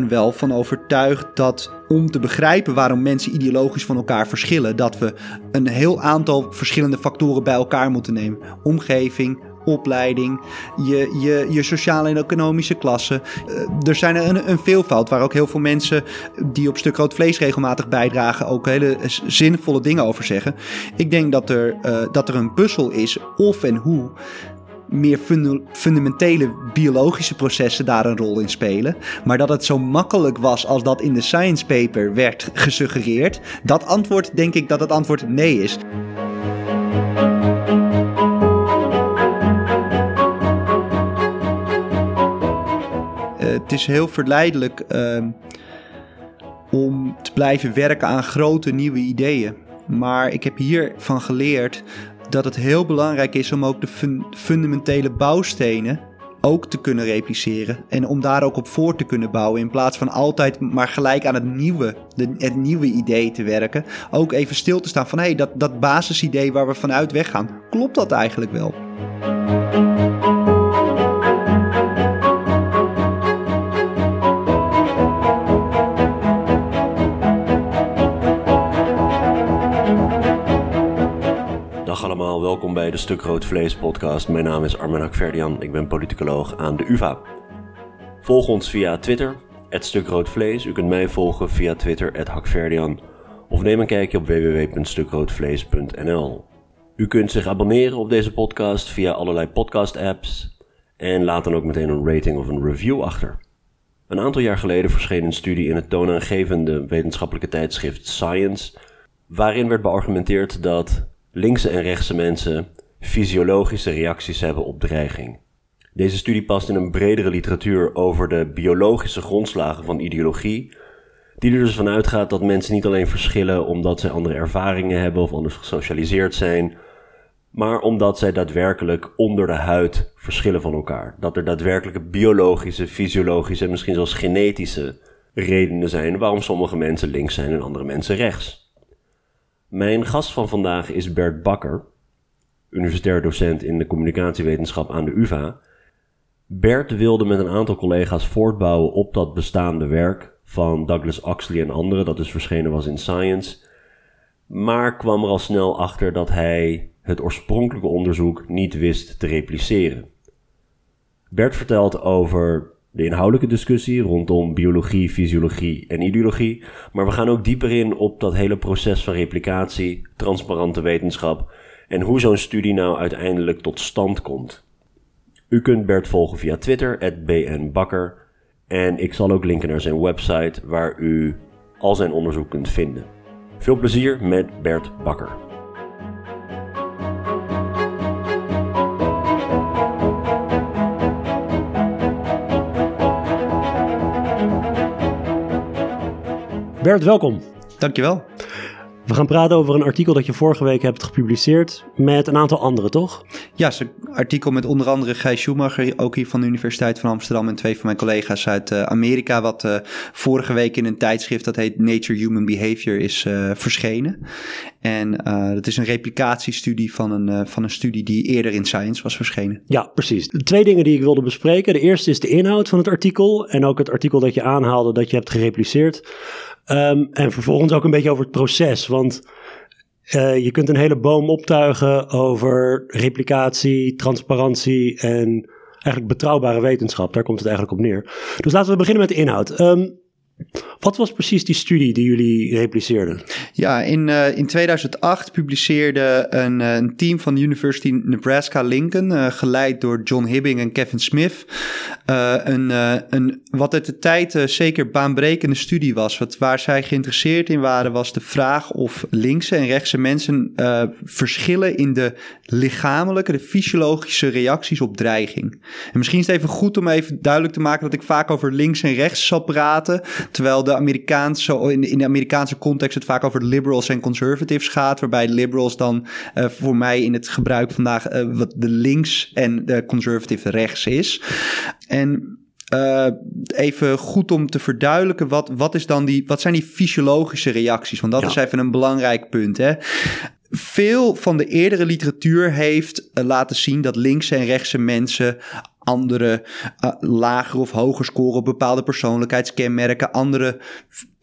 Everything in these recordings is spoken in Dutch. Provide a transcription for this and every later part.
ben wel van overtuigd dat om te begrijpen waarom mensen ideologisch van elkaar verschillen, dat we een heel aantal verschillende factoren bij elkaar moeten nemen. Omgeving, opleiding, je, je, je sociale en economische klasse. Uh, er zijn een, een, veelvoud waar ook heel veel mensen die op stuk rood vlees regelmatig bijdragen ook hele zinvolle dingen over zeggen. Ik denk dat er, uh, dat er een puzzel is of en hoe meer fundamentele biologische processen daar een rol in spelen. Maar dat het zo makkelijk was als dat in de science paper werd gesuggereerd, dat antwoord denk ik dat het antwoord nee is. Uh, het is heel verleidelijk uh, om te blijven werken aan grote nieuwe ideeën. Maar ik heb hiervan geleerd dat het heel belangrijk is om ook de fundamentele bouwstenen ook te kunnen repliceren. En om daar ook op voor te kunnen bouwen. In plaats van altijd maar gelijk aan het nieuwe, het nieuwe idee te werken. Ook even stil te staan van hé, hey, dat, dat basisidee waar we vanuit weggaan, klopt dat eigenlijk wel? Welkom bij de Stuk Rood Vlees podcast. Mijn naam is Armen Hakverdian, ik ben politicoloog aan de UvA. Volg ons via Twitter, @stukroodvlees. U kunt mij volgen via Twitter, @hakverdian. Of neem een kijkje op www.stukroodvlees.nl. U kunt zich abonneren op deze podcast via allerlei podcast-apps. En laat dan ook meteen een rating of een review achter. Een aantal jaar geleden verscheen een studie in het toonaangevende wetenschappelijke tijdschrift Science, waarin werd beargumenteerd dat linkse en rechtse mensen fysiologische reacties hebben op dreiging. Deze studie past in een bredere literatuur over de biologische grondslagen van ideologie, die er dus vanuit gaat dat mensen niet alleen verschillen omdat zij andere ervaringen hebben of anders gesocialiseerd zijn, maar omdat zij daadwerkelijk onder de huid verschillen van elkaar. Dat er daadwerkelijke biologische, fysiologische en misschien zelfs genetische redenen zijn waarom sommige mensen links zijn en andere mensen rechts. Mijn gast van vandaag is Bert Bakker, universitair docent in de communicatiewetenschap aan de UvA. Bert wilde met een aantal collega's voortbouwen op dat bestaande werk van Douglas Oxley en anderen, dat dus verschenen was in Science, maar kwam er al snel achter dat hij het oorspronkelijke onderzoek niet wist te repliceren. Bert vertelt over de inhoudelijke discussie rondom biologie, fysiologie en ideologie. Maar we gaan ook dieper in op dat hele proces van replicatie, transparante wetenschap en hoe zo'n studie nou uiteindelijk tot stand komt. U kunt Bert volgen via Twitter, @bnbakker, en ik zal ook linken naar zijn website waar u al zijn onderzoek kunt vinden. Veel plezier met Bert Bakker. Bert, welkom. Dankjewel. We gaan praten over een artikel dat je vorige week hebt gepubliceerd met een aantal anderen, toch? Ja, een artikel met onder andere Gijs Schumacher, ook hier van de Universiteit van Amsterdam en twee van mijn collega's uit uh, Amerika, wat uh, vorige week in een tijdschrift dat heet Nature Human Behavior is uh, verschenen. En dat is een replicatiestudie van een, van een studie die eerder in Science was verschenen. Ja, precies. De twee dingen die ik wilde bespreken. De eerste is de inhoud van het artikel en ook het artikel dat je aanhaalde dat je hebt gerepliceerd. Um, en vervolgens ook een beetje over het proces. Want uh, je kunt een hele boom optuigen over replicatie, transparantie en eigenlijk betrouwbare wetenschap. Daar komt het eigenlijk op neer. Dus laten we beginnen met de inhoud. Um, wat was precies die studie die jullie repliceerden? Ja, in, uh, in 2008 publiceerde een, uh, een, team van de University Nebraska-Lincoln, uh, geleid door John Hibbing en Kevin Smith, een, een, wat uit de tijd zeker baanbrekende studie was. Wat, waar zij geïnteresseerd in waren, was de vraag of linkse en rechtse mensen verschillen in de lichamelijke, de fysiologische reacties op dreiging. En misschien is het even goed om even duidelijk te maken dat ik vaak over links en rechts zal praten. Terwijl de Amerikaanse, in, de, in de Amerikaanse context het vaak over liberals en conservatives gaat. Waarbij liberals dan uh, voor mij in het gebruik vandaag uh, wat de links en de conservative rechts is. En uh, even goed om te verduidelijken, wat, wat, is dan die, wat zijn die fysiologische reacties? Want dat ja. is even een belangrijk punt. Hè? veel van de eerdere literatuur heeft uh, laten zien dat linkse en rechtse mensen andere uh, lager of hoger scoren op bepaalde persoonlijkheidskenmerken, andere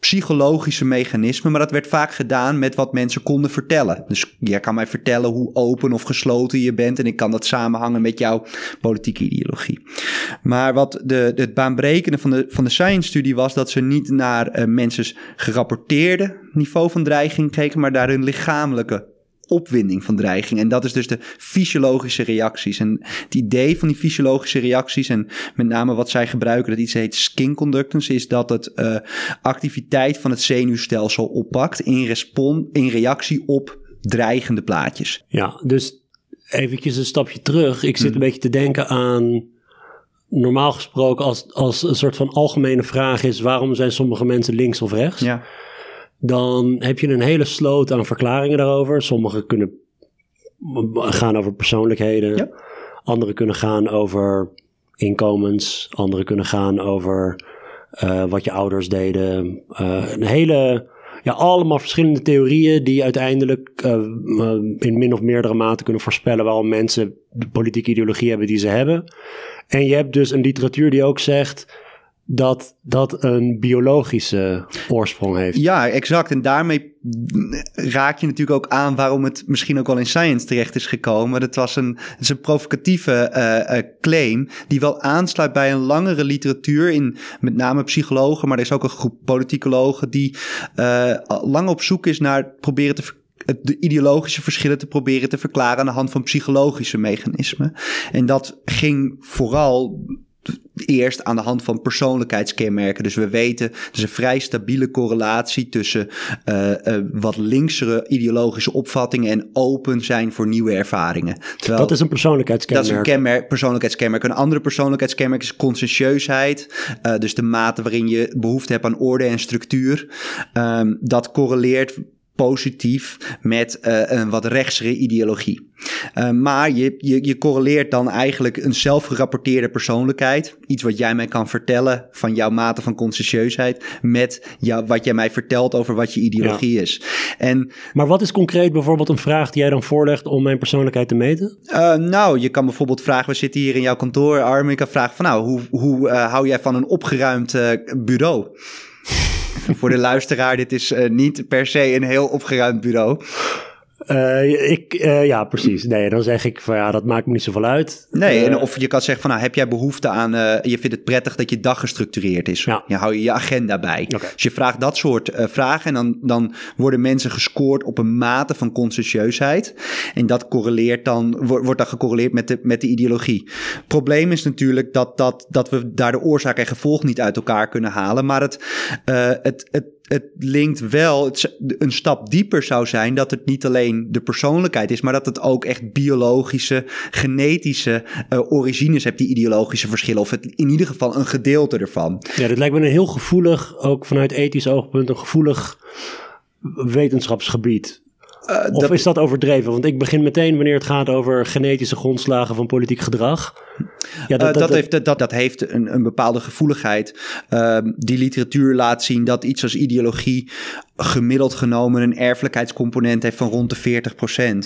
psychologische mechanismen, maar dat werd vaak gedaan met wat mensen konden vertellen. Dus jij kan mij vertellen hoe open of gesloten je bent en ik kan dat samenhangen met jouw politieke ideologie. Maar wat de, het baanbrekende van de, van de science-studie was, dat ze niet naar mensen gerapporteerde niveau van dreiging keken, maar naar hun lichamelijke opwinding van dreiging. En dat is dus de fysiologische reacties. En het idee van die fysiologische reacties, en met name wat zij gebruiken, dat iets heet skin conductance, is dat het uh, activiteit van het zenuwstelsel oppakt in, respon in reactie op dreigende plaatjes. Ja, dus eventjes een stapje terug. Ik zit een mhm. beetje te denken aan normaal gesproken als, als een soort van algemene vraag is: waarom zijn sommige mensen links of rechts? Ja dan heb je een hele sloot aan verklaringen daarover. Sommige kunnen gaan over persoonlijkheden. Ja. Andere kunnen gaan over inkomens. Andere kunnen gaan over uh, wat je ouders deden. Uh, een hele, ja, allemaal verschillende theorieën die uiteindelijk uh, in min of meerdere mate kunnen voorspellen waarom mensen de politieke ideologie hebben die ze hebben. En je hebt dus een literatuur die ook zegt dat dat een biologische oorsprong heeft. Ja, exact. En daarmee raak je natuurlijk ook aan waarom het misschien ook wel in science terecht is gekomen. Het was een, het is een provocatieve uh, uh, claim die wel aansluit bij een langere literatuur in met name psychologen, maar er is ook een groep politicologen die uh, lang op zoek is naar proberen te de ideologische verschillen te proberen te verklaren aan de hand van psychologische mechanismen. En dat ging vooral eerst aan de hand van persoonlijkheidskenmerken. Dus we weten, er is een vrij stabiele correlatie tussen uh, uh, wat linksere ideologische opvattingen en open zijn voor nieuwe ervaringen. Terwijl, dat is een persoonlijkheidskenmerk. Dat is een kenmerk, persoonlijkheidskenmerk. Een andere persoonlijkheidskenmerk is conscientieusheid. Uh, dus de mate waarin je behoefte hebt aan orde en structuur. Um, dat correleert positief met uh, een wat rechtsere ideologie. Uh, maar je, je, je correleert dan eigenlijk een zelfgerapporteerde persoonlijkheid, iets wat jij mij kan vertellen van jouw mate van conscientieusheid, met jou, wat jij mij vertelt over wat je ideologie is. En, maar wat is concreet bijvoorbeeld een vraag die jij dan voorlegt om mijn persoonlijkheid te meten? Uh, nou, je kan bijvoorbeeld vragen, we zitten hier in jouw kantoor, Armin, ik kan vragen van nou, hoe, hoe hou jij van een opgeruimd bureau? Voor de luisteraar, dit is uh, niet per se een heel opgeruimd bureau. Uh, ik, uh, ja, precies. Nee, dan zeg ik van ja, dat maakt me niet zoveel uit. Nee, uh, en of je kan zeggen van nou, heb jij behoefte aan, je vindt het prettig dat je dag gestructureerd is. Ja. Je hou je je agenda bij. Okay. Dus je vraagt dat soort vragen en dan, dan worden mensen gescoord op een mate van conscientieusheid. En dat correleert dan, wordt dan gecorreleerd met de, met de ideologie. Probleem is natuurlijk dat, dat, dat we daar de oorzaak en gevolg niet uit elkaar kunnen halen. Maar het, het, het het linkt wel, het, een stap dieper zou zijn dat het niet alleen de persoonlijkheid is, maar dat het ook echt biologische, genetische uh, origines hebt, die ideologische verschillen. Of het, in ieder geval een gedeelte ervan. Ja, dat lijkt me een heel gevoelig, ook vanuit ethisch oogpunt, een gevoelig wetenschapsgebied. Uh, of is dat overdreven? Want ik begin meteen wanneer het gaat over genetische grondslagen van politiek gedrag. Ja, dat, uh, dat, dat, heeft, dat, dat heeft een, een bepaalde gevoeligheid. Uh, die literatuur laat zien dat iets als ideologie gemiddeld genomen een erfelijkheidscomponent heeft van rond de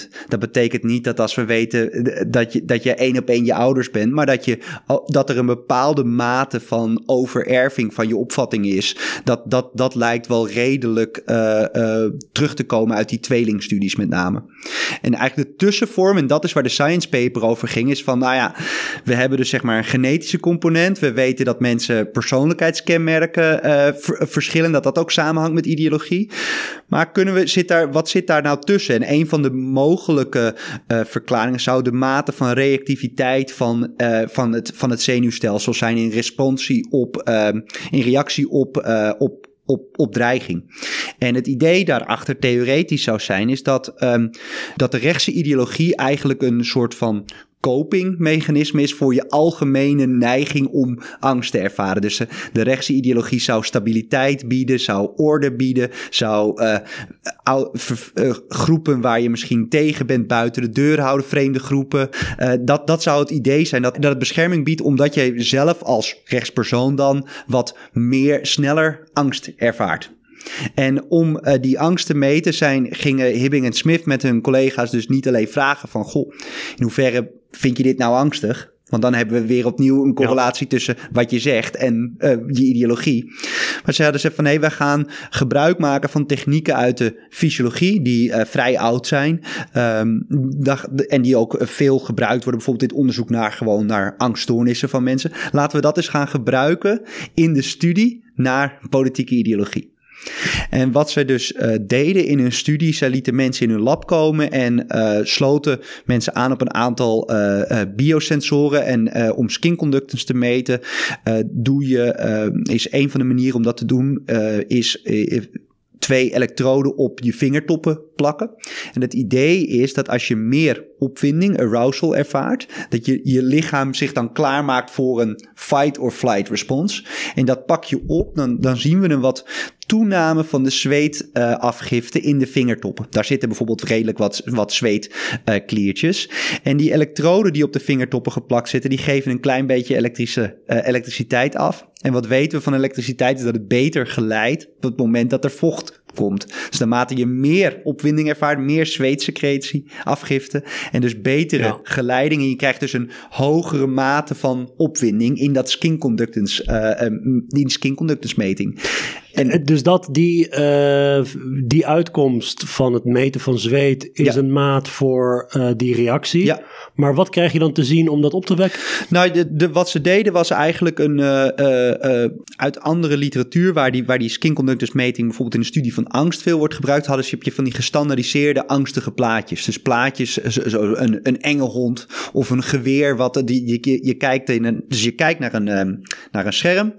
40%. Dat betekent niet dat als we weten dat je, dat je één op één je ouders bent, maar dat, je, dat er een bepaalde mate van overerving van je opvatting is. Dat, dat, dat lijkt wel redelijk uh, uh, terug te komen uit die tweelingstudies met name. En eigenlijk de tussenvorm, en dat is waar de science paper over ging, is van, nou ja, we hebben dus zeg maar een genetische component. We weten dat mensen persoonlijkheidskenmerken verschillen, dat dat ook samenhangt met ideologie. Maar kunnen we, zit daar, wat zit daar nou tussen? En een van de mogelijke uh, verklaringen zou de mate van reactiviteit van, uh, van, het, van het zenuwstelsel zijn in responsie op, in reactie op, op op, op dreiging. En het idee daarachter theoretisch zou zijn, is dat, um, dat de rechtse ideologie eigenlijk een soort van copingmechanisme is voor je algemene neiging om angst te ervaren. Dus de, de rechtse ideologie zou stabiliteit bieden, zou orde bieden, zou uh, uh, groepen waar je misschien tegen bent buiten de deur houden, vreemde groepen. Dat, dat zou het idee zijn, dat, dat het bescherming biedt omdat je zelf als rechtspersoon dan wat meer, sneller angst ervaart. En om uh, die angst te meten zijn, gingen Hibbing en Smith met hun collega's dus niet alleen vragen van... Goh, in hoeverre vind je dit nou angstig? Want dan hebben we weer opnieuw een correlatie tussen wat je zegt en uh, je ideologie. Maar ze hadden gezegd van nee, wij gaan gebruik maken van technieken uit de fysiologie die uh, vrij oud zijn. Um, en die ook veel gebruikt worden. Bijvoorbeeld dit onderzoek naar gewoon naar angststoornissen van mensen. Laten we dat eens gaan gebruiken in de studie naar politieke ideologie. En wat zij dus uh, deden in hun studie, zij lieten mensen in hun lab komen en uh, sloten mensen aan op een aantal uh, biosensoren. En om skin conductance te meten, doe je, is een van de manieren om dat te doen, is twee elektroden op je vingertoppen plakken. En het idee is dat als je meer opwinding, arousal ervaart, dat je je lichaam zich dan klaarmaakt voor een fight or flight response. En dat pak je op, dan, dan zien we een wat toename van de zweetafgifte uh, in de vingertoppen. Daar zitten bijvoorbeeld redelijk wat, wat zweetkliertjes. Uh, en die elektroden die op de vingertoppen geplakt zitten, die geven een klein beetje elektrische, uh, elektriciteit af. En wat weten we van elektriciteit is dat het beter geleidt op het moment dat er vocht komt. Dus naarmate je meer opwinding ervaart, meer zweetsecretie, afgifte en dus betere ja. geleiding. En je krijgt dus een hogere mate van opwinding in dat skin conductance, uh, um, in skin conductance meting. En, dus dat die, uh, die uitkomst van het meten van zweet is ja. een maat voor uh, die reactie. Ja. Maar wat krijg je dan te zien om dat op te wekken? Nou, de, de, wat ze deden was eigenlijk een, uh, uit andere literatuur, waar die, waar die skin conductance meting bijvoorbeeld in de studie van angst veel wordt gebruikt, hadden ze je van die gestandardiseerde angstige plaatjes. Dus plaatjes, zo, een, een enge hond of een geweer, wat die, je, je kijkt in een, dus je kijkt naar een, um, naar een scherm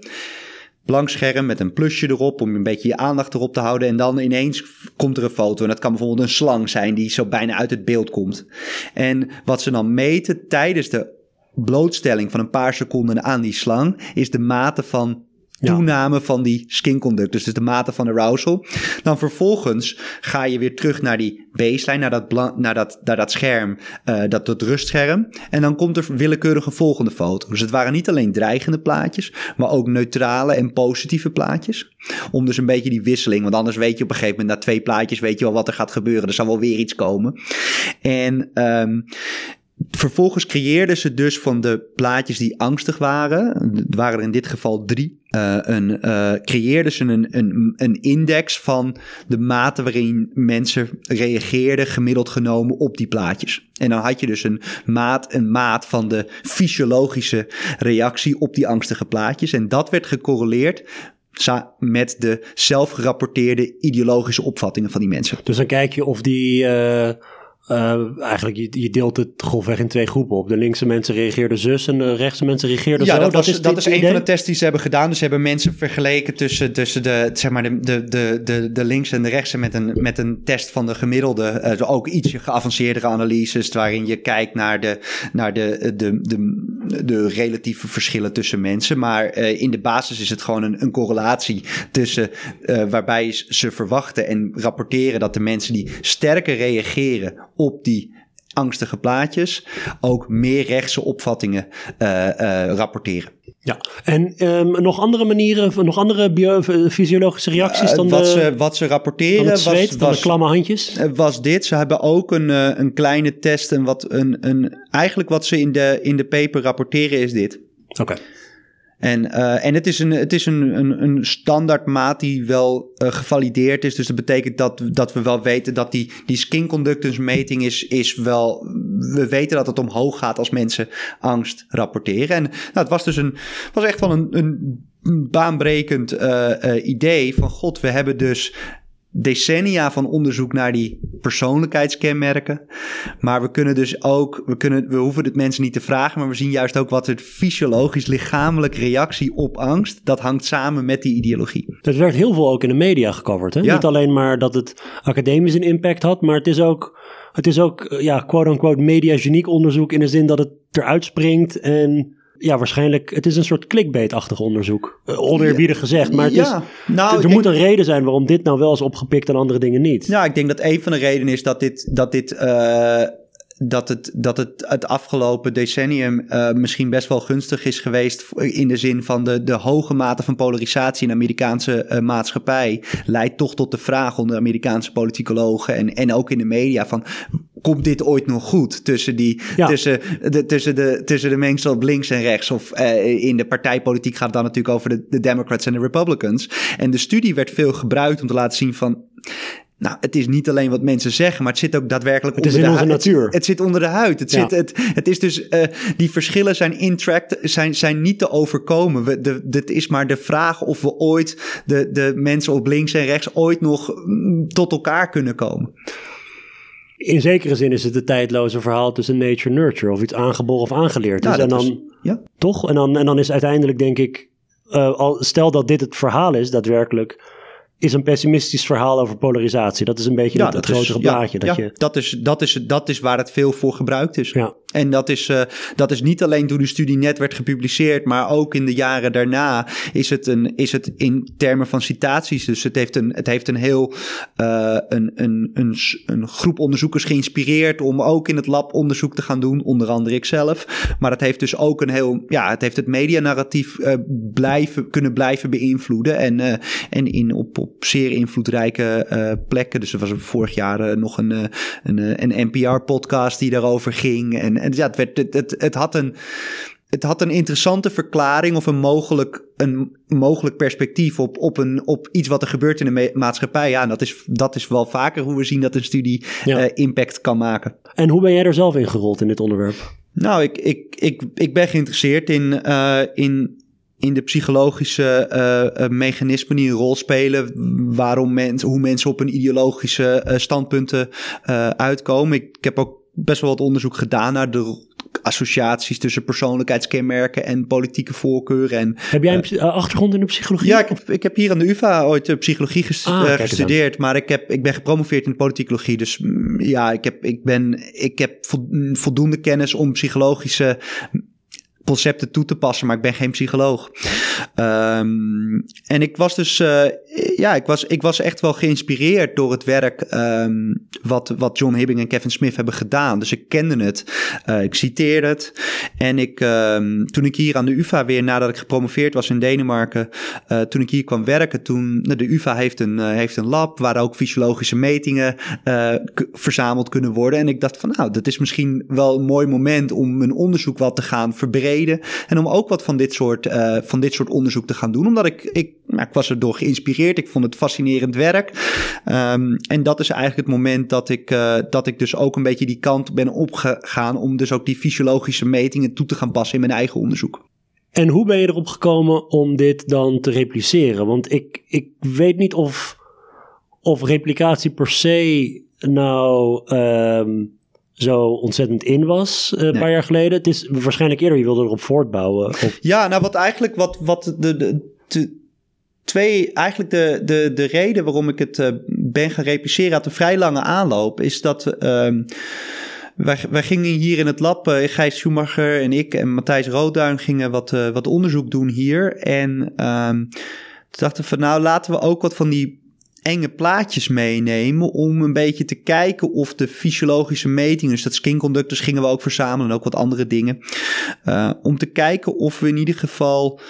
blank scherm met een plusje erop om een beetje je aandacht erop te houden. En dan ineens komt er een foto. En dat kan bijvoorbeeld een slang zijn die zo bijna uit het beeld komt. En wat ze dan meten tijdens de blootstelling van een paar seconden aan die slang is de mate van toename van die skin conductors, dus de mate van arousal. Dan vervolgens ga je weer terug naar die baseline, naar dat, naar dat, naar dat scherm, uh, dat, rustscherm. En dan komt er willekeurige volgende foto. Dus het waren niet alleen dreigende plaatjes, maar ook neutrale en positieve plaatjes. Om dus een beetje die wisseling, want anders weet je op een gegeven moment na twee plaatjes weet je wel wat er gaat gebeuren. Er zal wel weer iets komen. En um, Vervolgens creëerden ze dus van de plaatjes die angstig waren, er waren er in dit geval drie, uh, een, uh, creëerden ze een, een, een index van de mate waarin mensen reageerden, gemiddeld genomen, op die plaatjes. En dan had je dus een maat, een maat van de fysiologische reactie op die angstige plaatjes. En dat werd gecorreleerd met de zelfgerapporteerde ideologische opvattingen van die mensen. Dus dan kijk je of die. Uh uh, eigenlijk, je, je, deelt het grofweg in twee groepen op. De linkse mensen reageerden zus en de rechtse mensen reageerden ja, zo. Dat, was, dat is, dat is een van de tests die ze hebben gedaan. Dus ze hebben mensen vergeleken tussen, tussen de, zeg maar de, de, de, de, de linkse en de rechtse met een, met een test van de gemiddelde. Uh, ook ietsje geavanceerdere analyses waarin je kijkt naar de, naar de, de, de, de relatieve verschillen tussen mensen. Maar uh, in de basis is het gewoon een, een correlatie tussen waarbij ze verwachten en rapporteren dat de mensen die sterker reageren op die angstige plaatjes ook meer rechtse opvattingen uh, uh, rapporteren. Ja, en um, nog andere manieren, nog andere biofysiologische reacties dan uh, wat de, Ze, wat ze rapporteren het zweet, was, dan was, de klamme handjes? Was dit. Ze hebben ook een, een kleine test en wat een, een, eigenlijk wat ze in de, in de paper rapporteren is dit. Oké. Okay. En, uh, en het is, een, het is een, een, een standaardmaat die wel uh, gevalideerd is. Dus dat betekent dat, dat we wel weten dat die, die skin conductance meting is, is wel... We weten dat het omhoog gaat als mensen angst rapporteren. En nou, het was dus een, was echt wel een, een baanbrekend uh, idee van... God, we hebben dus decennia van onderzoek naar die persoonlijkheidskenmerken. Maar we kunnen dus ook, we, kunnen, we hoeven het mensen niet te vragen, maar we zien juist ook wat het fysiologisch lichamelijk reactie op angst, dat hangt samen met die ideologie. Er werd heel veel ook in de media gecoverd. Hè? Ja. Niet alleen maar dat het academisch een impact had, maar het is ook, het is ook ja, quote-unquote media-geniek onderzoek in de zin dat het eruit springt en ja, waarschijnlijk, het is een soort clickbait-achtig onderzoek. Uh, oneerbiedig gezegd, maar het ja. is, nou, er moet een reden zijn waarom dit nou wel is opgepikt en andere dingen niet. Ja, ik denk dat een van de redenen is dat dit, dat dit uh, dat het, dat het, het afgelopen decennium uh, misschien best wel gunstig is geweest. In de zin van de, de hoge mate van polarisatie in de Amerikaanse uh, maatschappij. Leidt toch tot de vraag onder Amerikaanse politicologen en, en ook in de media van komt dit ooit nog goed tussen, die, Ja. tussen, de, tussen, de, tussen de mengsel op links en rechts? Of eh, in de partijpolitiek gaat het dan natuurlijk over de, de Democrats en de Republicans. En de studie werd veel gebruikt om te laten zien van. Nou, het is niet alleen wat mensen zeggen, maar het zit ook daadwerkelijk Het is onder in de onze natuur. Het, het zit onder de huid. Het, Ja. zit, het, het is dus, eh, die verschillen zijn intract, zijn, zijn niet te overkomen. We, de, het is maar de vraag of we ooit, de, de mensen op links en rechts, ooit nog mm, tot elkaar kunnen komen. In zekere zin is het het tijdloze verhaal tussen nature en nurture. Of iets aangeboren of aangeleerd is. Nou, en dan, is- ja. toch? En dan, en dan is uiteindelijk denk ik... eh, al, stel dat dit het verhaal is, daadwerkelijk... is een pessimistisch verhaal over polarisatie. Dat is een beetje het, het is- grotere ja, plaatje. dat ja, je, dat, is, dat, is, dat is waar het veel voor gebruikt is. ja. En dat is, eh, dat is niet alleen toen de studie net werd gepubliceerd, maar ook in de jaren daarna is het, een, is het in termen van citaties. Dus het heeft een, het heeft een heel eh, een, een, een, een groep onderzoekers geïnspireerd om ook in het lab onderzoek te gaan doen, onder andere ikzelf. Maar het heeft dus ook een heel, ja, het heeft het medianarratief eh blijven, kunnen blijven beïnvloeden. En, en in, op, op zeer invloedrijke plekken. Dus er was vorig jaar nog een, een, een NPR-podcast die daarover ging. En, en ja, het, werd, het, het, het had een. Het had een interessante verklaring of een mogelijk, een mogelijk perspectief op, op, een, op iets wat er gebeurt in de ma- maatschappij. Ja, en dat is, dat is wel vaker hoe we zien dat een studie Ja. eh, impact kan maken. En hoe ben jij er zelf in gerold in dit onderwerp? Nou, ik, ik, ik, ik ben geïnteresseerd in, eh, in, in de psychologische eh, mechanismen die een rol spelen. Waarom mensen, hoe mensen op een ideologische eh, standpunten uitkomen. Ik, ik heb ook best wel wat onderzoek gedaan naar de associaties tussen persoonlijkheidskenmerken en politieke voorkeuren. En Heb jij een eh, achtergrond in de psychologie? ja, ik heb, ik heb hier aan de UvA ooit eh, psychologie Ah, eh, gestudeerd, maar ik, heb, ik ben gepromoveerd in politicologie. Dus mm, ja, ik heb, ik ben, ik heb mm, voldoende kennis om psychologische concepten toe te passen, maar ik ben geen psycholoog. Ehm, en ik was dus, ja, ik was, ik was echt wel geïnspireerd door het werk ehm, wat, wat John Hibbing en Kevin Smith hebben gedaan. Dus ik kende het, eh, ik citeerde het. En ik, ehm, toen ik hier aan de UvA weer, nadat ik gepromoveerd was in Denemarken, eh, toen ik hier kwam werken, toen, nou, de UvA heeft een, eh, heeft een lab waar ook fysiologische metingen verzameld kunnen worden. En ik dacht van, nou, dat is misschien wel een mooi moment om mijn onderzoek wat te gaan verbreden. En om ook wat van dit soort, van dit soort onderzoek te gaan doen. Omdat ik, ik, nou, ik was erdoor geïnspireerd. Ik vond het fascinerend werk. Ehm, en dat is eigenlijk het moment dat ik, eh, dat ik dus ook een beetje die kant ben opgegaan. Om dus ook die fysiologische metingen toe te gaan passen in mijn eigen onderzoek. En hoe ben je erop gekomen om dit dan te repliceren? Want ik, ik weet niet of, of replicatie per se nou ehm, zo ontzettend in was eh, een Nee. paar jaar geleden. Het is waarschijnlijk eerder, je wilde erop voortbouwen. Of, Ja, nou wat eigenlijk wat, wat de, de, de twee, eigenlijk de, de, de reden waarom ik het eh, ben gaan repliceren had een vrij lange aanloop, is dat ehm wij, gingen hier in het lab, eh, Gijs Schumacher en ik en Matthijs Roodduin gingen wat, eh, wat onderzoek doen hier. En toen dachten van nou laten we ook wat van die enge plaatjes meenemen om een beetje te kijken of de fysiologische metingen, dus dat skin conductors gingen we ook verzamelen en ook wat andere dingen, om te kijken of we in ieder geval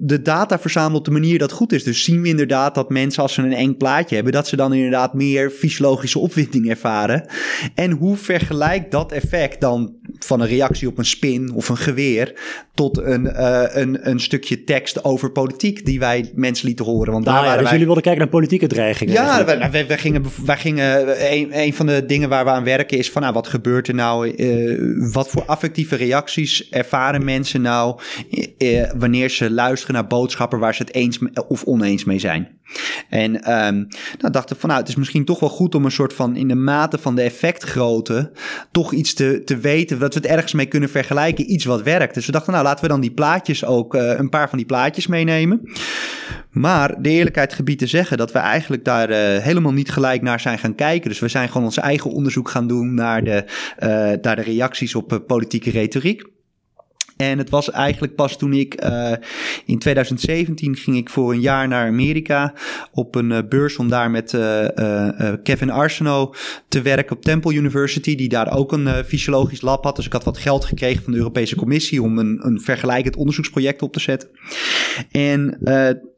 de data verzamelen op de manier dat goed is. Dus zien we inderdaad dat mensen als ze een eng plaatje hebben, dat ze dan inderdaad meer fysiologische opwinding ervaren. En hoe vergelijkt dat effect dan van een reactie op een spin of een geweer tot een, eh, een, een stukje tekst over politiek die wij mensen lieten horen? Want daar Ah, ja, waren dus wij... jullie wilden kijken naar politieke dreigingen. Ja, eigenlijk. wij, wij, wij gingen, wij gingen een, een van de dingen waar we aan werken is van nou, wat gebeurt er nou? eh, wat voor affectieve reacties ervaren mensen nou eh, eh, wanneer ze luisteren naar boodschappen waar ze het eens me- of oneens mee zijn? En ehm nou dachten we van nou, het is misschien toch wel goed om een soort van in de mate van de effectgrootte toch iets te, te weten, dat we het ergens mee kunnen vergelijken, iets wat werkt. Dus we dachten nou, laten we dan die plaatjes ook, eh, een paar van die plaatjes meenemen. Maar de eerlijkheid gebied te zeggen dat we eigenlijk daar eh, helemaal niet gelijk naar zijn gaan kijken. Dus we zijn gewoon ons eigen onderzoek gaan doen naar de, eh, naar de reacties op eh, politieke retoriek. En het was eigenlijk pas toen ik uh, in 2017 ging ik voor een jaar naar Amerika op een uh, beurs om daar met uh, Kevin Arsenault te werken op Temple University, die daar ook een fysiologisch lab had. Dus ik had wat geld gekregen van de Europese Commissie om een, een vergelijkend onderzoeksproject op te zetten. En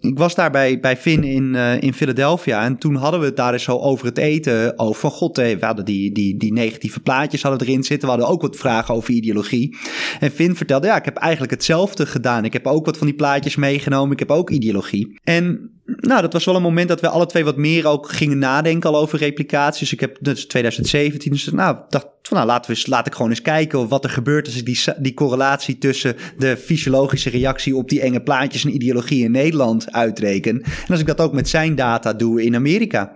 ik was daar bij, bij Finn in, in Philadelphia en toen hadden we het daar eens zo over het eten. Over van god, we hadden die, die, die negatieve plaatjes hadden erin zitten. We hadden ook wat vragen over ideologie. En Finn vertelde, ja, ik heb eigenlijk hetzelfde gedaan. Ik heb ook wat van die plaatjes meegenomen. Ik heb ook ideologie. En nou, dat was wel een moment dat we alle twee wat meer ook gingen nadenken al over replicaties. Dus ik heb, is 2017, dus nou, dacht van nou, laten we laat ik gewoon eens kijken wat er gebeurt als ik die, die correlatie tussen de fysiologische reactie op die enge plaatjes en ideologie in Nederland uitreken. En als ik dat ook met zijn data doe in Amerika.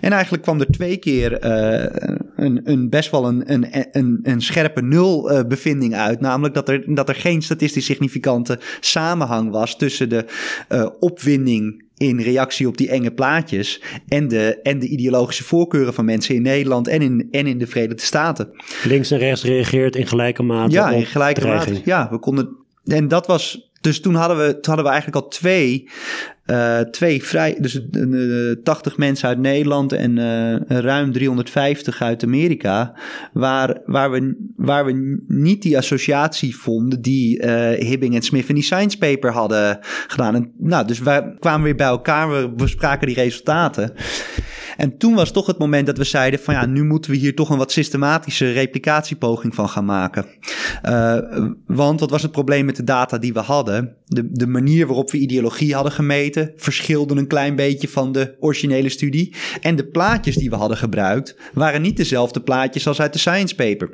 En eigenlijk kwam er twee keer uh, een, een best wel een, een, een, een scherpe nul uh, bevinding uit. Namelijk dat er, dat er geen statistisch significante samenhang was tussen de uh, opwinding in reactie op die enge plaatjes en de, en de ideologische voorkeuren van mensen in Nederland en in, en in de Verenigde Staten. Links en rechts reageert in gelijke mate. Ja, in gelijke mate. Ja, we konden. En dat was. Dus toen hadden we, toen hadden we eigenlijk al twee uh, twee vrij, dus uh, 80 mensen uit Nederland en uh, ruim 350 uit Amerika, waar, waar, we, waar we niet die associatie vonden die Hibbing en Smith in die science paper hadden gedaan. En, nou, dus we kwamen weer bij elkaar, we bespraken die resultaten. En toen was toch het moment dat we zeiden van ja, nu moeten we hier toch een wat systematische replicatiepoging van gaan maken. Uh, want wat was het probleem met de data die we hadden? De, de manier waarop we ideologie hadden gemeten verschilde een klein beetje van de originele studie. En de plaatjes die we hadden gebruikt waren niet dezelfde plaatjes als uit de science paper.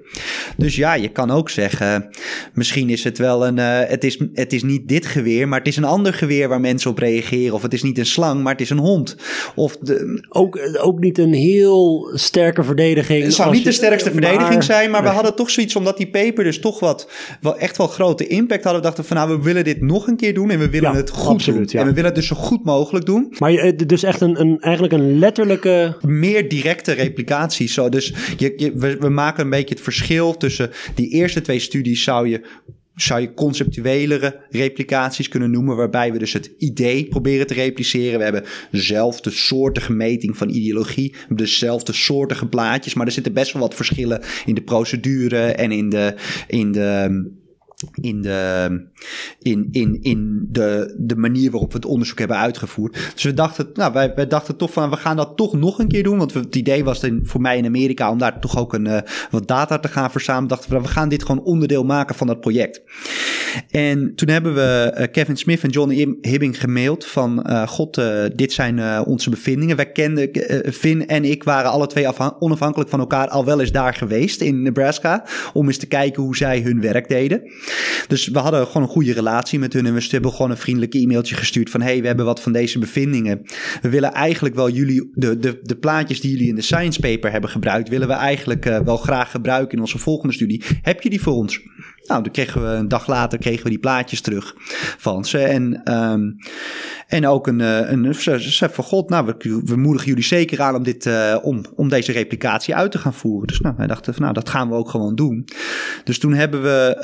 Dus ja, je kan ook zeggen, misschien is het wel een, uh, het, is, het is niet dit geweer, maar het is een ander geweer waar mensen op reageren. Of het is niet een slang, maar het is een hond. Of de, ook ook niet een heel sterke verdediging. Het zou niet de sterkste verdediging zijn, maar we hadden toch zoiets, omdat die paper dus toch wat, wel echt wel grote impact hadden. We dachten van nou, we willen dit nog een keer doen en we willen het goed doen. En we willen het dus zo goed mogelijk doen. Maar je, dus echt een, een, eigenlijk een letterlijke... Meer directe replicatie. Zo, dus je, je, we, we maken een beetje het verschil tussen die eerste twee studies zou je zou je conceptuelere replicaties kunnen noemen, waarbij we dus het idee proberen te repliceren. We hebben dezelfde soortige meting van ideologie, dezelfde soortige plaatjes, maar er zitten best wel wat verschillen in de procedure en in de, in de in de, in, in, in de, de manier waarop we het onderzoek hebben uitgevoerd. Dus we dachten, nou, wij, wij dachten toch van, we gaan dat toch nog een keer doen. Want het idee was in, voor mij in Amerika om daar toch ook een, uh, wat data te gaan verzamelen. Dachten we, we gaan dit gewoon onderdeel maken van dat project. En toen hebben we uh, Kevin Smith en John Hibbing gemaild van, uh, god, dit zijn onze bevindingen. Wij kenden, Finn en ik waren alle twee onafhankelijk van elkaar al wel eens daar geweest in Nebraska. Om eens te kijken hoe zij hun werk deden. Dus we hadden gewoon een goede relatie met hun. En we hebben gewoon een vriendelijk e-mailtje gestuurd van... hey, we hebben wat van deze bevindingen. We willen eigenlijk wel jullie... de, de, de plaatjes die jullie in de science paper hebben gebruikt... willen we eigenlijk uh, wel graag gebruiken in onze volgende studie. Heb je die voor ons? Nou, toen kregen we een dag later kregen we die plaatjes terug van ze. En, um, en ook een, eh, een ze van god, nou, we, we moedigen jullie zeker aan om, dit, uh, om, om deze replicatie uit te gaan voeren. Dus nou, wij dachten van nou, dat gaan we ook gewoon doen. Dus toen hebben we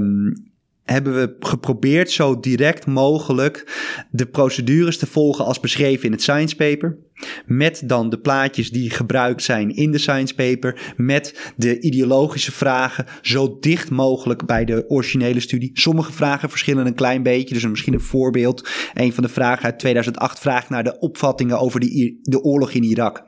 um, hebben we geprobeerd zo direct mogelijk de procedures te volgen als beschreven in het science paper. Met dan de plaatjes die gebruikt zijn in de science paper. Met de ideologische vragen zo dicht mogelijk bij de originele studie. Sommige vragen verschillen een klein beetje. Dus misschien een voorbeeld. Een van de vragen uit 2008 vraagt naar de opvattingen over de, de oorlog in Irak.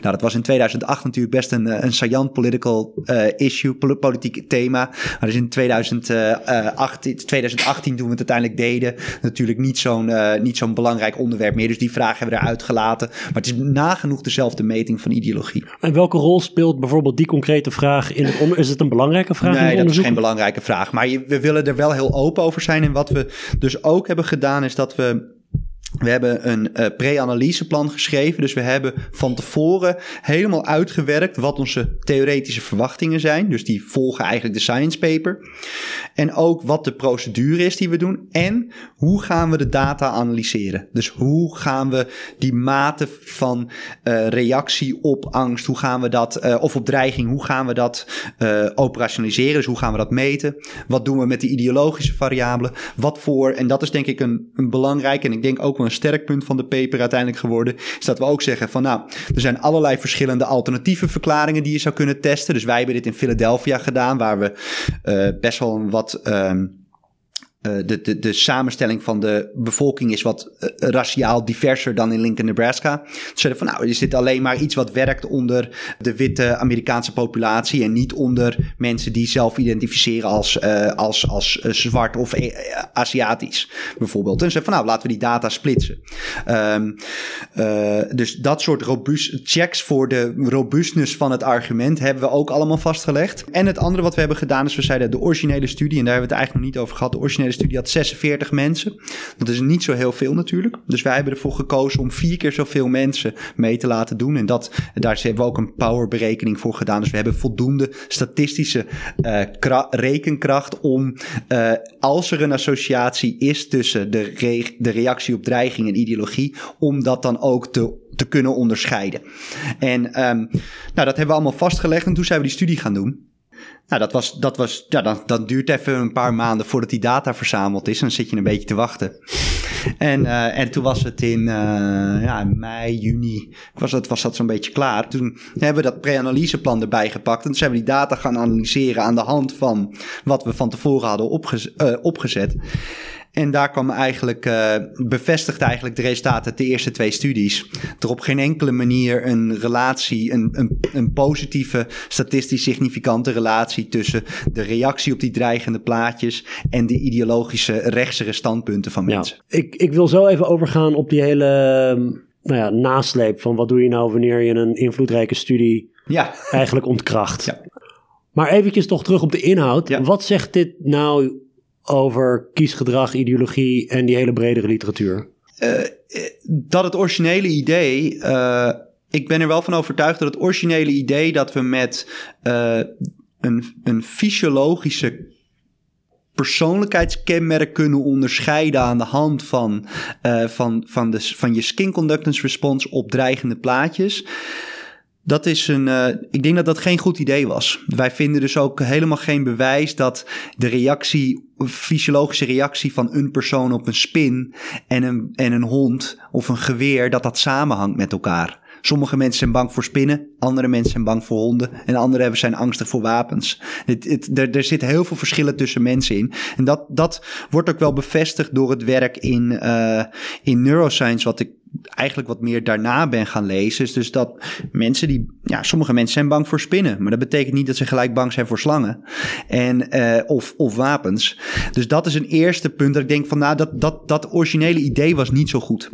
Nou, dat was in 2008 natuurlijk best een, eh, een saillant political uh, issue, politiek thema. Maar dus in 2008, 2018 toen we het uiteindelijk deden, natuurlijk niet zo'n niet zo'n belangrijk onderwerp meer. Dus die vragen hebben we eruit gelaten. Maar het is nagenoeg dezelfde meting van ideologie. En welke rol speelt bijvoorbeeld die concrete vraag in het onderzoek? Is het een belangrijke vraag? Nee, in dat is geen belangrijke vraag. Maar we willen er wel heel open over zijn. En wat we dus ook hebben gedaan, is dat we We hebben een uh, pre-analyseplan geschreven. Dus we hebben van tevoren helemaal uitgewerkt wat onze theoretische verwachtingen zijn. Dus die volgen eigenlijk de science paper. En ook wat de procedure is die we doen. En hoe gaan we de data analyseren. Dus hoe gaan we die mate van uh, reactie op angst, hoe gaan we dat, uh, of op dreiging, hoe gaan we dat operationaliseren. Dus hoe gaan we dat meten. Wat doen we met de ideologische variabelen. Wat voor, en dat is denk ik een, een belangrijk en ik denk ook een sterk punt van de paper uiteindelijk geworden. Is dat we ook zeggen van nou, er zijn allerlei verschillende alternatieve verklaringen die je zou kunnen testen. Dus wij hebben dit in Philadelphia gedaan, waar we uh, best wel een wat. Um, uh, de, de, de samenstelling van de bevolking is wat uh, raciaal diverser dan in Lincoln, Nebraska. Ze zeiden van nou, is dit alleen maar iets wat werkt onder de witte Amerikaanse populatie en niet onder mensen die zelf identificeren als, uh, als, als zwart of Aziatisch bijvoorbeeld. En ze zeiden van nou, laten we die data splitsen. Um, dus dat soort robuust checks voor de robustness van het argument hebben we ook allemaal vastgelegd. En het andere wat we hebben gedaan is we zeiden de originele studie, en daar hebben we het eigenlijk nog niet over gehad, de originele studie had 46 mensen. Dat is niet zo heel veel natuurlijk. Dus wij hebben ervoor gekozen om vier keer zoveel mensen mee te laten doen. En dat, daar hebben we ook een powerberekening voor gedaan. Dus we hebben voldoende statistische uh, rekenkracht om, uh, als er een associatie is tussen de, de reactie op dreiging en ideologie, om dat dan ook te kunnen onderscheiden. En um, nou, dat hebben we allemaal vastgelegd en toen zijn we die studie gaan doen. Nou, dat was, dat was, ja, dan, dan duurt even een paar maanden voordat die data verzameld is. En dan zit je een beetje te wachten. En, uh, en toen was het in uh, ja, mei, juni, was dat, was dat zo'n beetje klaar. Toen hebben we dat pre-analyseplan erbij gepakt. En toen zijn we die data gaan analyseren aan de hand van wat we van tevoren hadden opgez uh, opgezet. En daar kwam eigenlijk, uh, bevestigde eigenlijk de resultaten uit de eerste twee studies. Er op geen enkele manier een relatie, een, een, een positieve, statistisch significante relatie tussen de reactie op die dreigende plaatjes en de ideologische rechtsere standpunten van mensen. Ja, ik, ik wil zo even overgaan op die hele nou ja, nasleep van wat doe je nou wanneer je een invloedrijke studie ja. eigenlijk ontkracht. Ja. Maar eventjes toch terug op de inhoud. Ja. Wat zegt dit nou over kiesgedrag, ideologie en die hele bredere literatuur? Uh, dat het originele idee. Uh, ik ben er wel van overtuigd dat het originele idee dat we met een, een fysiologische persoonlijkheidskenmerk kunnen onderscheiden aan de hand van, van, van, de, van je skin conductance response op dreigende plaatjes. Dat is een. Uh, ik denk dat dat geen goed idee was. Wij vinden dus ook helemaal geen bewijs dat de reactie, fysiologische reactie van een persoon op een spin en een, en een hond of een geweer, dat dat samenhangt met elkaar. Sommige mensen zijn bang voor spinnen, andere mensen zijn bang voor honden en anderen zijn angstig voor wapens. Er, er zitten heel veel verschillen tussen mensen in. En dat, dat wordt ook wel bevestigd door het werk in, uh, in neuroscience, wat ik eigenlijk wat meer daarna ben gaan lezen. Is dus dat mensen die, ja, sommige mensen zijn bang voor spinnen, maar dat betekent niet dat ze gelijk bang zijn voor slangen en, uh, of, of wapens. Dus dat is een eerste punt dat ik denk van, nou, dat, dat, dat originele idee was niet zo goed.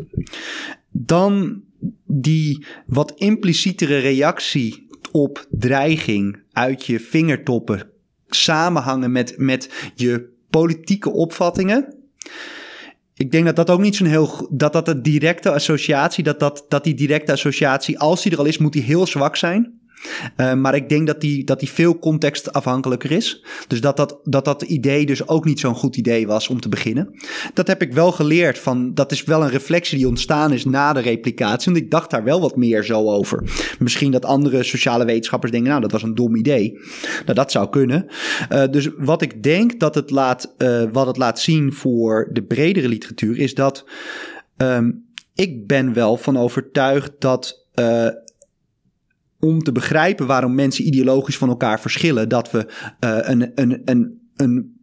Dan die wat implicietere reactie op dreiging uit je vingertoppen samenhangen met, met je politieke opvattingen. Ik denk dat dat ook niet zo'n heel. dat dat de directe associatie. Dat, dat, dat die directe associatie, als die er al is, moet die heel zwak zijn. Uh, maar ik denk dat die, dat die veel contextafhankelijker is. Dus dat dat, dat dat idee dus ook niet zo'n goed idee was om te beginnen. Dat heb ik wel geleerd van, dat is wel een reflectie die ontstaan is na de replicatie. Want ik dacht daar wel wat meer zo over. Misschien dat andere sociale wetenschappers denken, nou dat was een dom idee. Nou dat zou kunnen. Uh, dus wat ik denk dat het laat, uh, wat het laat zien voor de bredere literatuur is dat um, ik ben wel van overtuigd dat om te begrijpen waarom mensen ideologisch van elkaar verschillen, dat we uh, een, een, een, een,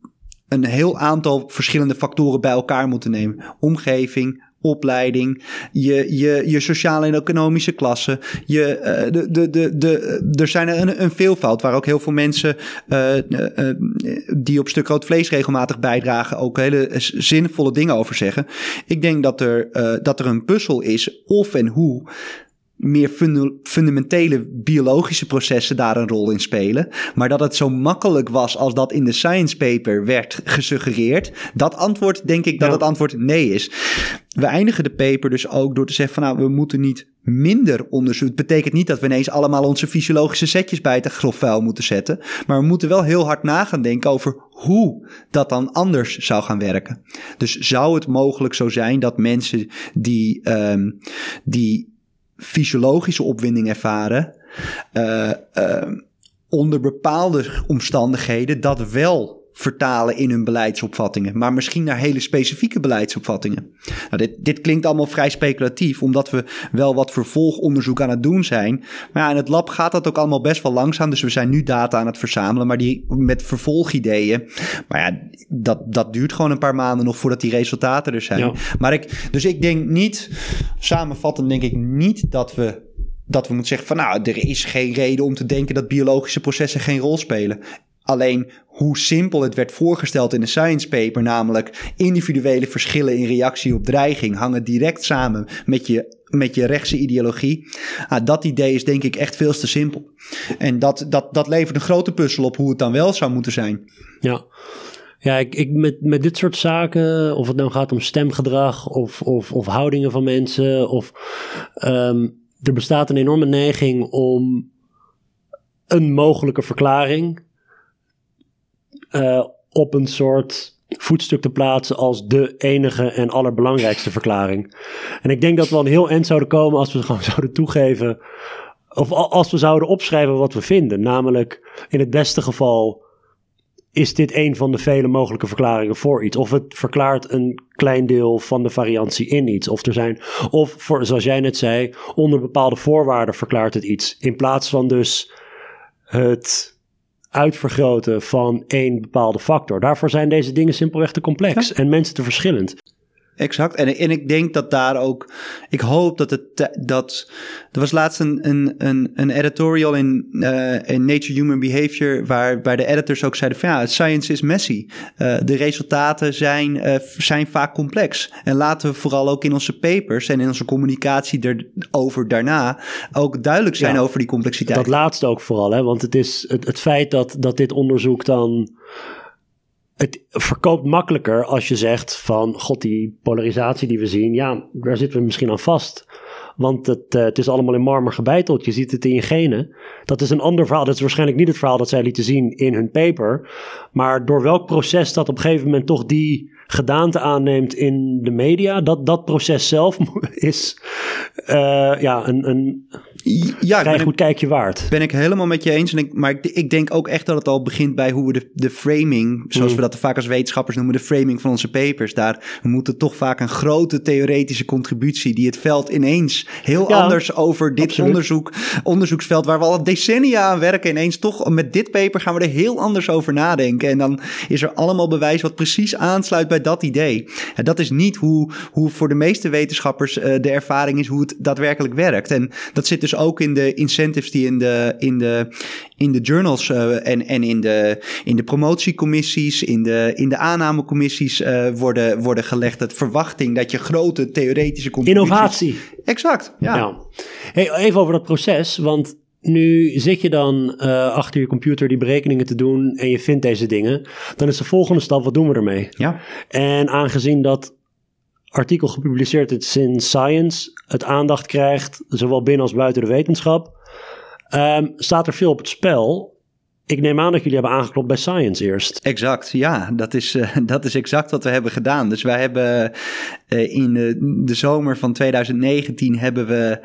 een heel aantal verschillende factoren bij elkaar moeten nemen. Omgeving, opleiding, je, je, je sociale en economische klasse. Je, uh, de, de, de, de, er zijn er een, een veelvoud waar ook heel veel mensen uh, die op stuk rood vlees regelmatig bijdragen ook hele zinvolle dingen over zeggen. Ik denk dat er, dat er een puzzel is of en hoe meer fundamentele biologische processen daar een rol in spelen. Maar dat het zo makkelijk was als dat in de science paper werd gesuggereerd. Dat antwoord denk ik dat het antwoord nee is. We eindigen de paper dus ook door te zeggen van nou, we moeten niet minder onderzoek. Het betekent niet dat we ineens allemaal onze fysiologische setjes bij het grofvuil moeten zetten. Maar we moeten wel heel hard na gaan denken over hoe dat dan anders zou gaan werken. Dus zou het mogelijk zo zijn dat mensen die, um, die fysiologische opwinding ervaren, uh, uh, onder bepaalde omstandigheden dat wel vertalen in hun beleidsopvattingen, maar misschien naar hele specifieke beleidsopvattingen. Nou, dit, dit klinkt allemaal vrij speculatief, omdat we wel wat vervolgonderzoek aan het doen zijn. Maar ja, in het lab gaat dat ook allemaal best wel langzaam, dus we zijn nu data aan het verzamelen, maar die met vervolgideeën. Maar ja, dat, dat duurt gewoon een paar maanden nog voordat die resultaten er zijn. Maar ik, dus ik denk niet, samenvattend denk ik niet dat we dat we moeten zeggen van nou, er is geen reden om te denken dat biologische processen geen rol spelen. Alleen hoe simpel het werd voorgesteld in de science paper, namelijk individuele verschillen in reactie op dreiging, hangen direct samen met je, met je rechtse ideologie. Ah, dat idee is denk ik echt veel te simpel. En dat, dat, dat levert een grote puzzel op hoe het dan wel zou moeten zijn. Ja. Ja, ik, ik, met, met dit soort zaken, of het nou gaat om stemgedrag of, of, of houdingen van mensen, of um, er bestaat een enorme neiging om een mogelijke verklaring uh, op een soort voetstuk te plaatsen als de enige en allerbelangrijkste verklaring. En ik denk dat we een heel eind zouden komen als we gewoon zouden toegeven, of als we zouden opschrijven wat we vinden. Namelijk, in het beste geval is dit een van de vele mogelijke verklaringen voor iets. Of het verklaart een klein deel van de variantie in iets. Of er zijn, of voor, zoals jij net zei, onder bepaalde voorwaarden verklaart het iets. In plaats van dus het uitvergroten van één bepaalde factor. Daarvoor zijn deze dingen simpelweg te complex en mensen te verschillend. Exact. En, en ik denk dat daar ook. Ik hoop dat het. Dat, er was laatst een, een, een, een editorial in, uh, in Nature Human Behavior. Waar, waar de editors ook zeiden: van ja, science is messy. Uh, de resultaten zijn, uh, zijn vaak complex. En laten we vooral ook in onze papers en in onze communicatie erover daarna. ook duidelijk zijn over die complexiteit. Dat laatste ook vooral, hè? Want het is het, het feit dat, dat dit onderzoek dan het verkoopt makkelijker als je zegt van, god, die polarisatie die we zien, ja, daar zitten we misschien aan vast. Want het, uh, het is allemaal in marmer gebeiteld. Je ziet het in je genen. Dat is een ander verhaal. Dat is waarschijnlijk niet het verhaal dat zij lieten zien in hun paper. Maar door welk proces dat op een gegeven moment toch die gedaante aanneemt in de media, dat, dat proces zelf is uh, ja, een, een ja, vrij goed kijkje waard. Ben ik helemaal met je eens. En ik, maar ik, ik, denk ook echt dat het al begint bij hoe we de, de framing, zoals mm. we dat vaak als wetenschappers noemen, de framing van onze papers. Daar we moeten toch vaak een grote theoretische contributie die het veld ineens heel anders over dit onderzoek, onderzoeksveld waar we al decennia aan werken, ineens toch met dit paper gaan we er heel anders over nadenken. En dan is er allemaal bewijs wat precies aansluit bij dat idee. En dat is niet hoe, hoe voor de meeste wetenschappers uh, de ervaring is hoe het daadwerkelijk werkt. En dat zit dus ook in de incentives die in de, in de, in de journals uh, en, en in de, in de promotiecommissies, in de, in de aannamecommissies uh, worden, worden gelegd. Het verwachting dat je grote theoretische Innovatie. Exact, ja. ja. Hey, even over dat proces, want nu zit je dan uh, achter je computer die berekeningen te doen en je vindt deze dingen. Dan is de volgende stap, wat doen we ermee? Ja. En aangezien dat artikel gepubliceerd is in Science, het aandacht krijgt, zowel binnen als buiten de wetenschap, um, staat er veel op het spel. Ik neem aan dat jullie hebben aangeklopt bij Science eerst. Exact, ja. Dat is, uh, dat is exact wat we hebben gedaan. Dus wij hebben uh, in de, de zomer van 2019 hebben we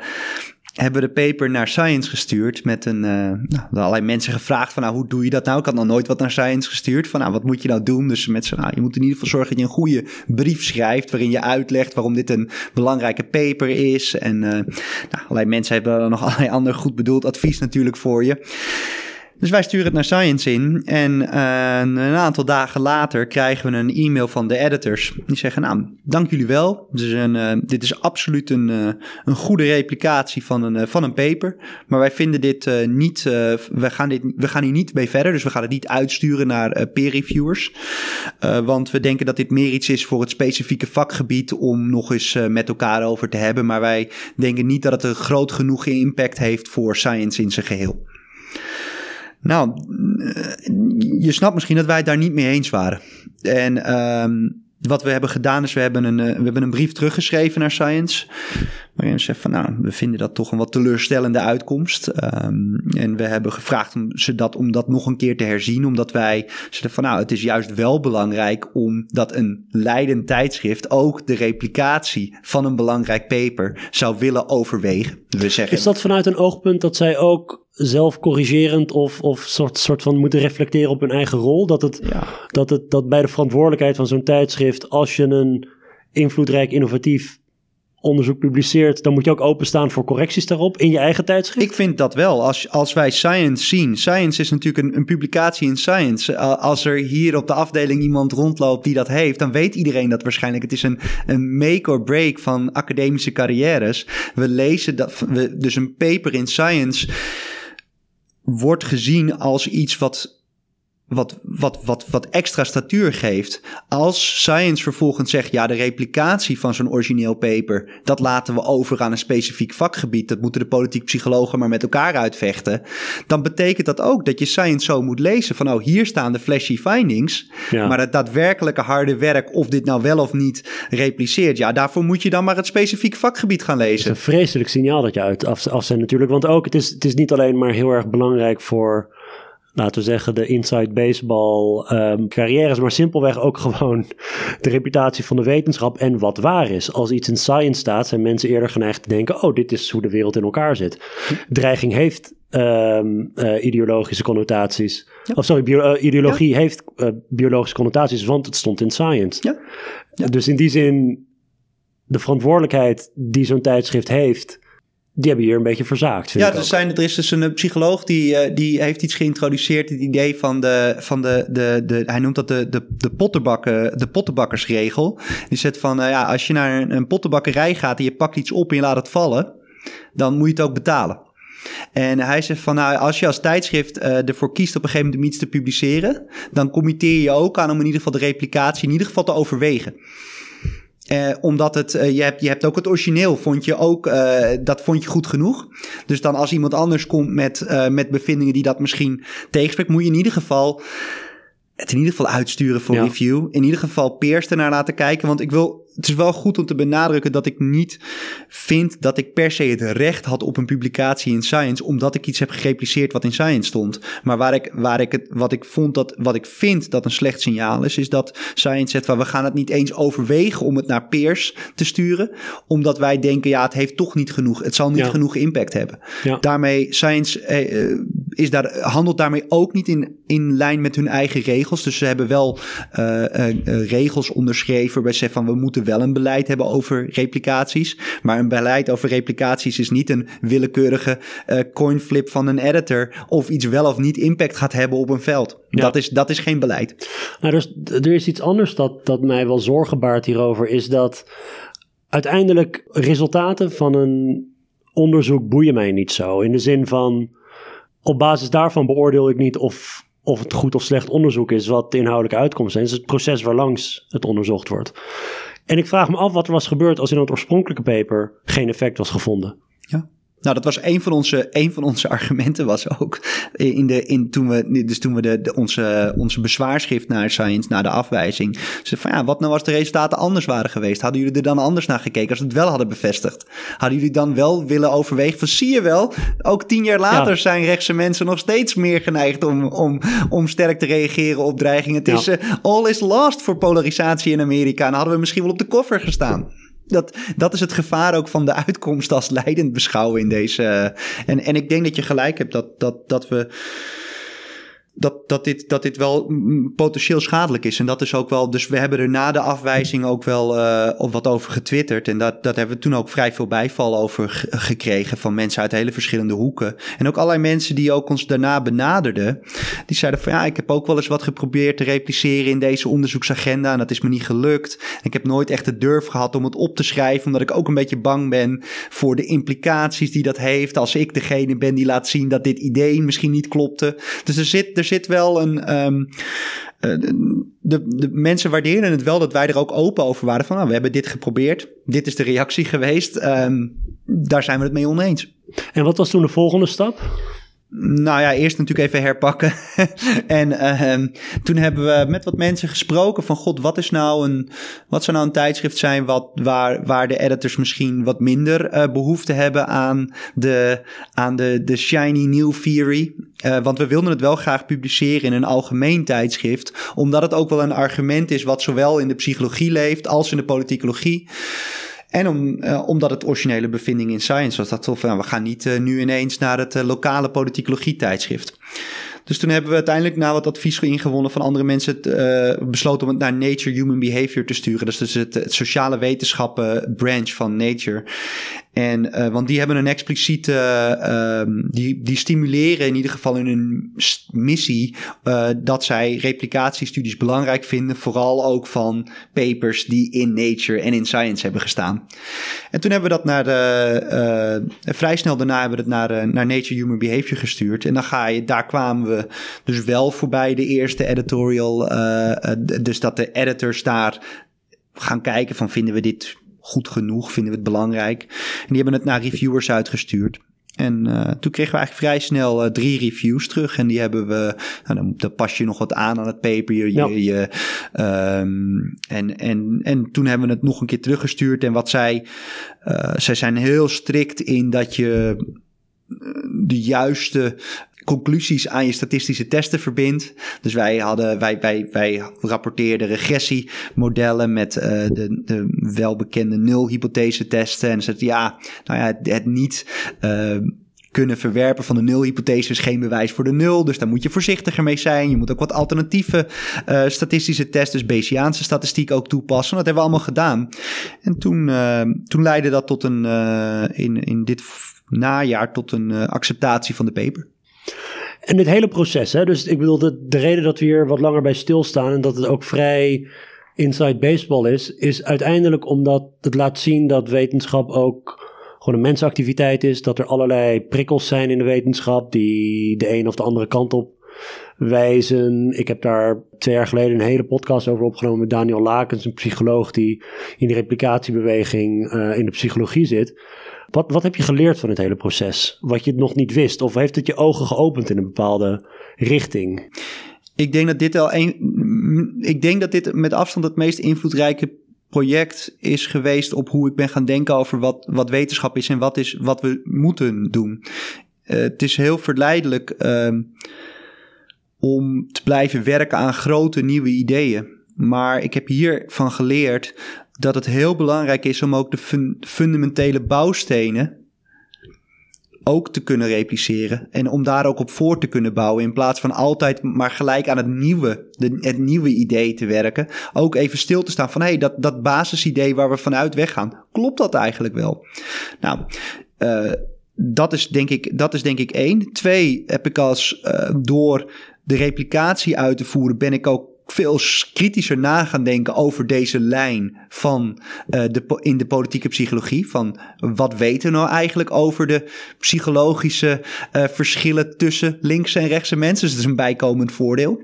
hebben we de paper naar Science gestuurd met een, uh, nou, allerlei mensen gevraagd van nou, hoe doe je dat nou? Ik had nog nooit wat naar Science gestuurd van nou, wat moet je nou doen? Dus met z'n, nou, je moet in ieder geval zorgen dat je een goede brief schrijft waarin je uitlegt waarom dit een belangrijke paper is. En uh, nou, allerlei mensen hebben nog allerlei ander goed bedoeld advies natuurlijk voor je. Dus wij sturen het naar Science in en uh, een aantal dagen later krijgen we een e-mail van de editors. Die zeggen, nou, dank jullie wel. Dit is, een, uh, dit is absoluut een, uh, een goede replicatie van een, van een paper. Maar wij vinden dit niet, we, gaan dit, we gaan hier niet mee verder. Dus we gaan het niet uitsturen naar peer reviewers. want we denken dat dit meer iets is voor het specifieke vakgebied om nog eens met elkaar over te hebben. Maar wij denken niet dat het een groot genoeg impact heeft voor science in zijn geheel. Nou, je snapt misschien dat wij het daar niet mee eens waren. En um, wat we hebben gedaan is, we hebben een, uh, we hebben een brief teruggeschreven naar Science. Waarin we zeggen van, nou, we vinden dat toch een wat teleurstellende uitkomst. Um, en we hebben gevraagd om ze dat, om dat nog een keer te herzien. Omdat wij zeiden van, nou, het is juist wel belangrijk omdat een leidend tijdschrift ook de replicatie van een belangrijk paper zou willen overwegen. We zeggen, is dat vanuit een oogpunt dat zij ook zelf corrigerend of, of soort, soort van moeten reflecteren op hun eigen rol. Dat, het, ja. dat, het, dat bij de verantwoordelijkheid van zo'n tijdschrift, als je een invloedrijk, innovatief onderzoek publiceert, dan moet je ook openstaan voor correcties daarop in je eigen tijdschrift? Ik vind dat wel. Als, als wij Science zien, Science is natuurlijk een, een publicatie in Science. als er hier op de afdeling iemand rondloopt die dat heeft, dan weet iedereen dat waarschijnlijk. Het is een, een make or break van academische carrières. We lezen dat, we, dus een paper in Science wordt gezien als iets wat wat, wat, wat, wat extra statuur geeft. Als science vervolgens zegt, ja, de replicatie van zo'n origineel paper, dat laten we over aan een specifiek vakgebied. Dat moeten de politiek psychologen maar met elkaar uitvechten. Dan betekent dat ook dat je science zo moet lezen van, oh, hier staan de flashy findings. Ja. Maar het daadwerkelijke harde werk, of dit nou wel of niet repliceert, ja, daarvoor moet je dan maar het specifiek vakgebied gaan lezen. Het is een vreselijk signaal dat je uit af, afzendt natuurlijk. Want ook, het is, het is niet alleen maar heel erg belangrijk voor laten we zeggen, de inside baseball um, carrières, maar simpelweg ook gewoon de reputatie van de wetenschap en wat waar is. Als iets in science staat, zijn mensen eerder geneigd te denken: oh, dit is hoe de wereld in elkaar zit. Dreiging heeft um, uh, ideologische connotaties. Ja. Of sorry, bio uh, ideologie ja. heeft uh, biologische connotaties, want het stond in science. Ja. Dus in die zin, de verantwoordelijkheid die zo'n tijdschrift heeft die hebben hier een beetje verzaakt. Ja, er, zijn, er is dus een psycholoog die, uh, die heeft iets geïntroduceerd. Het idee van de, van de, de, de hij noemt dat de, de, de, pottenbakken, de pottenbakkersregel. Die zegt van, uh, ja, als je naar een, een pottenbakkerij gaat en je pakt iets op en je laat het vallen, dan moet je het ook betalen. En hij zegt van, nou, als je als tijdschrift uh, ervoor kiest op een gegeven moment om iets te publiceren, dan committeer je ook aan om in ieder geval de replicatie in ieder geval te overwegen. Uh, omdat het, uh, je, hebt, je hebt ook het origineel, vond je ook, uh, dat vond je goed genoeg. Dus dan als iemand anders komt met, met bevindingen die dat misschien tegenspreekt, moet je in ieder geval het in ieder geval uitsturen voor review. In ieder geval peers ernaar laten kijken. Want ik wil het is wel goed om te benadrukken dat ik niet vind dat ik per se het recht had op een publicatie in Science, omdat ik iets heb gerepliceerd wat in Science stond. Maar waar ik, waar ik het, wat ik vond dat, wat ik vind dat een slecht signaal is, is dat Science zegt van we gaan het niet eens overwegen om het naar peers te sturen, omdat wij denken ja, het heeft toch niet genoeg, het zal niet genoeg impact hebben. Ja. Daarmee, Science eh, is daar, handelt daarmee ook niet in, in lijn met hun eigen regels. Dus ze hebben wel uh, uh, regels onderschreven waarbij ze zeggen van we moeten wel een beleid hebben over replicaties. Maar een beleid over replicaties is niet een willekeurige uh, coinflip van een editor. Of iets wel of niet impact gaat hebben op een veld. Dat, is, dat is geen beleid. Nou, dus, er is iets anders dat, dat mij wel zorgen baart hierover. Is dat uiteindelijk resultaten van een onderzoek boeien mij niet zo. In de zin van, op basis daarvan beoordeel ik niet of, of het goed of slecht onderzoek is wat de inhoudelijke uitkomsten zijn. Het is het proces waarlangs het onderzocht wordt. En ik vraag me af wat er was gebeurd als in het oorspronkelijke paper geen effect was gevonden. Ja. Nou, dat was een van onze, een van onze argumenten was ook in de, in, toen we, dus toen we de, de onze, onze bezwaarschrift naar Science, naar de afwijzing, ze van ja, wat nou als de resultaten anders waren geweest? Hadden jullie er dan anders naar gekeken als het wel hadden bevestigd? Hadden jullie dan wel willen overwegen van zie je wel, ook tien jaar later zijn rechtse mensen nog steeds meer geneigd om, om, om sterk te reageren op dreigingen. Het is uh, all is lost voor polarisatie in Amerika. En hadden we misschien wel op de koffer gestaan dat, dat is het gevaar ook van de uitkomst als leidend beschouwen in deze. en, en ik denk dat je gelijk hebt dat, dat, dat we. Dat, dat, dit, dat dit wel mm, potentieel schadelijk is. En dat is ook wel. Dus we hebben er na de afwijzing ook wel uh, wat over getwitterd. En dat, dat hebben we toen ook vrij veel bijval over gekregen van mensen uit hele verschillende hoeken. En ook allerlei mensen die ook ons daarna benaderden. Die zeiden van ja, ik heb ook wel eens wat geprobeerd te repliceren in deze onderzoeksagenda. En dat is me niet gelukt. Ik heb nooit echt de durf gehad om het op te schrijven. Omdat ik ook een beetje bang ben voor de implicaties die dat heeft. Als ik degene ben die laat zien dat dit idee misschien niet klopte. Dus er zit, er zit wel een. Um, de, de mensen waarderen het wel dat wij er ook open over waren. Van nou, we hebben dit geprobeerd. Dit is de reactie geweest. Um, daar zijn we het mee oneens. En wat was toen de volgende stap? Nou ja, eerst natuurlijk even herpakken. en uh, toen hebben we met wat mensen gesproken van god, wat is nou een, wat zou nou een tijdschrift zijn wat, waar, waar de editors misschien wat minder uh, behoefte hebben aan de, aan de, de shiny new theory. Uh, want we wilden het wel graag publiceren in een algemeen tijdschrift, omdat het ook wel een argument is wat zowel in de psychologie leeft als in de politicologie. En om, uh, omdat het originele bevinding in Science was dat. Nou, we gaan niet uh, nu ineens naar het uh, lokale politicologie tijdschrift. Dus toen hebben we uiteindelijk na wat advies ingewonnen van andere mensen besloten om het naar Nature Human Behavior te sturen. Dat is dus het sociale wetenschappen branch van Nature. En, uh, want die hebben een expliciete, uh, die, die stimuleren in ieder geval in hun missie uh, dat zij replicatiestudies belangrijk vinden, vooral ook van papers die in Nature en in Science hebben gestaan. En toen hebben we dat naar de, vrij snel daarna hebben we het naar, naar Nature Human Behavior gestuurd. En dan ga je, daar kwamen we dus wel voorbij de eerste editorial, dus dat de editors daar gaan kijken van vinden we dit goed genoeg? Vinden we het belangrijk? En die hebben het naar reviewers uitgestuurd. En uh, toen kregen we eigenlijk vrij snel uh, drie reviews terug. En die hebben we. Nou, dan, dan, pas je nog wat aan aan het paper. Je, ja. je, um, en, en, en toen hebben we het nog een keer teruggestuurd. En wat zij. Uh, zij zijn heel strikt in dat je de juiste conclusies aan je statistische testen verbindt. Dus wij hadden, wij, wij, wij rapporteerden regressiemodellen met uh, de, de welbekende nulhypothese testen. En ze ja, nou ja, het, het niet uh, kunnen verwerpen van de nulhypothese is geen bewijs voor de nul. Dus daar moet je voorzichtiger mee zijn. Je moet ook wat alternatieve uh, statistische testen, dus Bayesiaanse statistiek ook toepassen. Dat hebben we allemaal gedaan. En toen, toen leidde dat tot een, in, in dit najaar tot een acceptatie van de paper. En dit hele proces, hè, dus ik bedoel, de, de reden dat we hier wat langer bij stilstaan en dat het ook vrij inside baseball is, is uiteindelijk omdat het laat zien dat wetenschap ook gewoon een mensenactiviteit is. Dat er allerlei prikkels zijn in de wetenschap die de een of de andere kant op wijzen. Ik heb daar twee jaar geleden een hele podcast over opgenomen met Daniel Lakens, een psycholoog die in de replicatiebeweging uh, in de psychologie zit. Wat, wat heb je geleerd van het hele proces? Wat je nog niet wist? Of heeft het je ogen geopend in een bepaalde richting? Ik denk dat dit al een. Ik denk dat dit met afstand het meest invloedrijke project is geweest op hoe ik ben gaan denken over wat, wat wetenschap is en wat is wat we moeten doen. Uh, het is heel verleidelijk uh, om te blijven werken aan grote nieuwe ideeën. Maar ik heb hiervan geleerd dat het heel belangrijk is om ook de fun fundamentele bouwstenen ook te kunnen repliceren. En om daar ook op voor te kunnen bouwen. In plaats van altijd maar gelijk aan het nieuwe, het nieuwe idee te werken. Ook even stil te staan van hé, hey, dat, dat basisidee waar we vanuit weggaan, klopt dat eigenlijk wel? Nou, uh, dat is denk ik, dat is denk ik één. Twee, heb ik als uh, door de replicatie uit te voeren, ben ik ook veel kritischer na gaan denken over deze lijn van uh, de, in de politieke psychologie. Van wat weten we nou eigenlijk over de psychologische uh, verschillen tussen linkse en rechtse mensen. Dus het is een bijkomend voordeel.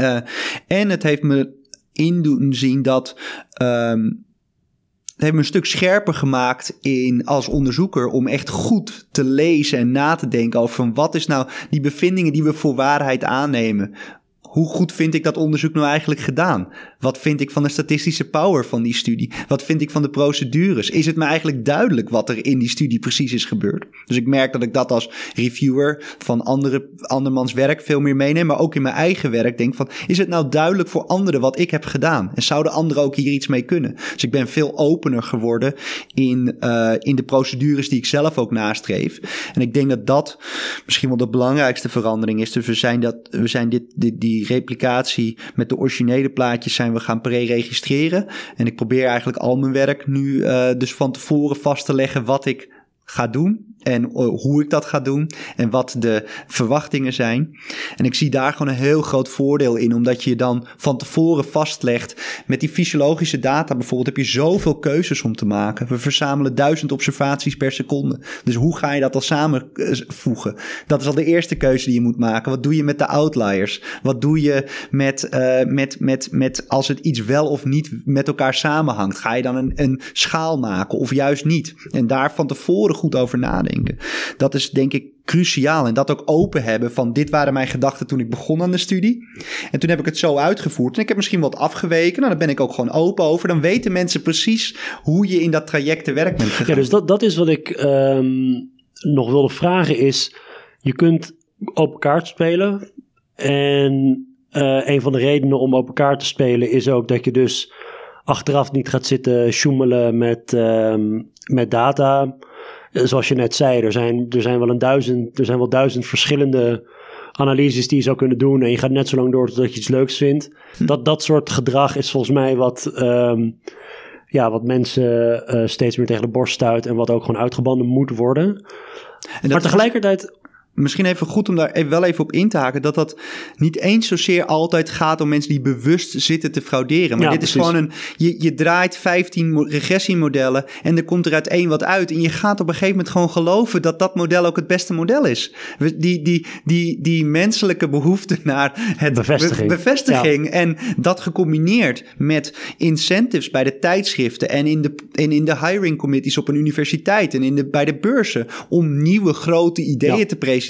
Uh, en het heeft me in doen zien dat. Um, het heeft me een stuk scherper gemaakt in, als onderzoeker om echt goed te lezen en na te denken over wat is nou die bevindingen die we voor waarheid aannemen hoe goed vind ik dat onderzoek nou eigenlijk gedaan? Wat vind ik van de statistische power van die studie? Wat vind ik van de procedures? Is het me eigenlijk duidelijk wat er in die studie precies is gebeurd? Dus ik merk dat ik dat als reviewer van andere, andermans werk veel meer meeneem, maar ook in mijn eigen werk denk van, is het nou duidelijk voor anderen wat ik heb gedaan? En zouden anderen ook hier iets mee kunnen? Dus ik ben veel opener geworden in, uh, in de procedures die ik zelf ook nastreef. En ik denk dat dat misschien wel de belangrijkste verandering is. Dus we zijn, dat, we zijn dit, dit, die replicatie met de originele plaatjes zijn we gaan pre-registreren. En ik probeer eigenlijk al mijn werk nu uh, dus van tevoren vast te leggen wat ik ga doen en uh, hoe ik dat ga doen en wat de verwachtingen zijn. En ik zie daar gewoon een heel groot voordeel in, omdat je dan van tevoren vastlegt met die fysiologische data bijvoorbeeld, heb je zoveel keuzes om te maken. We verzamelen duizend observaties per seconde. Dus hoe ga je dat al samenvoegen? Dat is al de eerste keuze die je moet maken. Wat doe je met de outliers? Wat doe je met, uh, met, met, met als het iets wel of niet met elkaar samenhangt? Ga je dan een, een schaal maken of juist niet? En daar van tevoren goed over nadenken. Dat is denk ik cruciaal. En dat ook open hebben van dit waren mijn gedachten toen ik begon aan de studie. En toen heb ik het zo uitgevoerd. En ik heb misschien wat afgeweken. Nou, daar ben ik ook gewoon open over. Dan weten mensen precies hoe je in dat traject te werk bent gegaan. Ja, dus dat, dat is wat ik um, nog wilde vragen is... Je kunt open kaart spelen. En uh, een van de redenen om open kaart te spelen is ook dat je dus achteraf niet gaat zitten sjoemelen met, um, met data zoals je net zei, er zijn, er zijn wel een duizend, er zijn wel duizend verschillende analyses die je zou kunnen doen. En je gaat net zo lang door totdat je iets leuks vindt. Hm. Dat, dat soort gedrag is volgens mij wat, um, ja, wat mensen uh, steeds meer tegen de borst stuit. En wat ook gewoon uitgebanden moet worden. En maar tegelijkertijd misschien even goed om daar even wel even op in te haken. Dat dat niet eens zozeer altijd gaat om mensen die bewust zitten te frauderen. Maar dit is gewoon een. Je, je draait 15 regressiemodellen. En er komt er uit één wat uit. En je gaat op een gegeven moment gewoon geloven dat dat model ook het beste model is. Die, die, die, die menselijke behoefte naar het bevestiging. Be bevestiging. En dat gecombineerd met incentives bij de tijdschriften. En in de, en in de hiring committees op een universiteit. En in de, bij de beurzen. Om nieuwe grote ideeën ja. te presenteren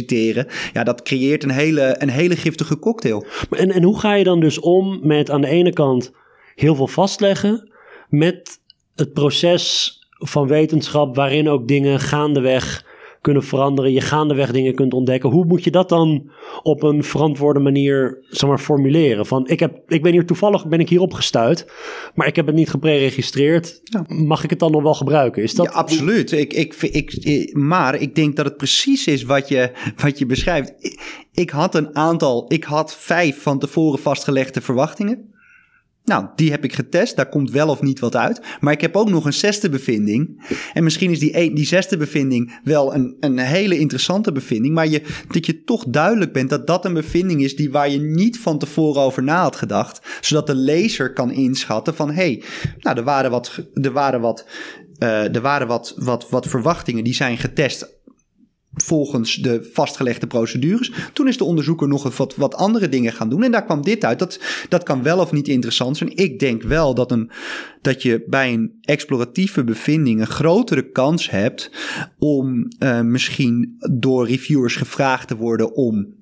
ja, dat creëert een hele, een hele giftige cocktail. En, en hoe ga je dan dus om met aan de ene kant heel veel vastleggen, met het proces van wetenschap waarin ook dingen gaandeweg kunnen veranderen, je gaandeweg dingen kunt ontdekken. Hoe moet je dat dan op een verantwoorde manier zeg maar, formuleren? Van ik, heb, ik ben hier toevallig ben ik hierop gestuurd, maar ik heb het niet gepreregistreerd. Mag ik het dan nog wel gebruiken? Is dat... Ja, absoluut. Ik, ik, ik, maar ik denk dat het precies is wat je, wat je beschrijft. Ik had een aantal, ik had vijf van tevoren vastgelegde verwachtingen. Nou, die heb ik getest. Daar komt wel of niet wat uit. Maar ik heb ook nog een zesde bevinding. En misschien is die, die zesde bevinding wel een, een hele interessante bevinding. Maar je, dat je toch duidelijk bent dat dat een bevinding is die waar je niet van tevoren over na had gedacht. Zodat de lezer kan inschatten van hé, hey, nou, er waren wat, er waren wat, uh, er waren wat, wat, wat verwachtingen die zijn getest volgens de vastgelegde procedures. Toen is de onderzoeker nog wat, wat andere dingen gaan doen. En daar kwam dit uit. Dat, dat kan wel of niet interessant zijn. Ik denk wel dat, een, dat je bij een exploratieve bevinding een grotere kans hebt om uh, misschien door reviewers gevraagd te worden om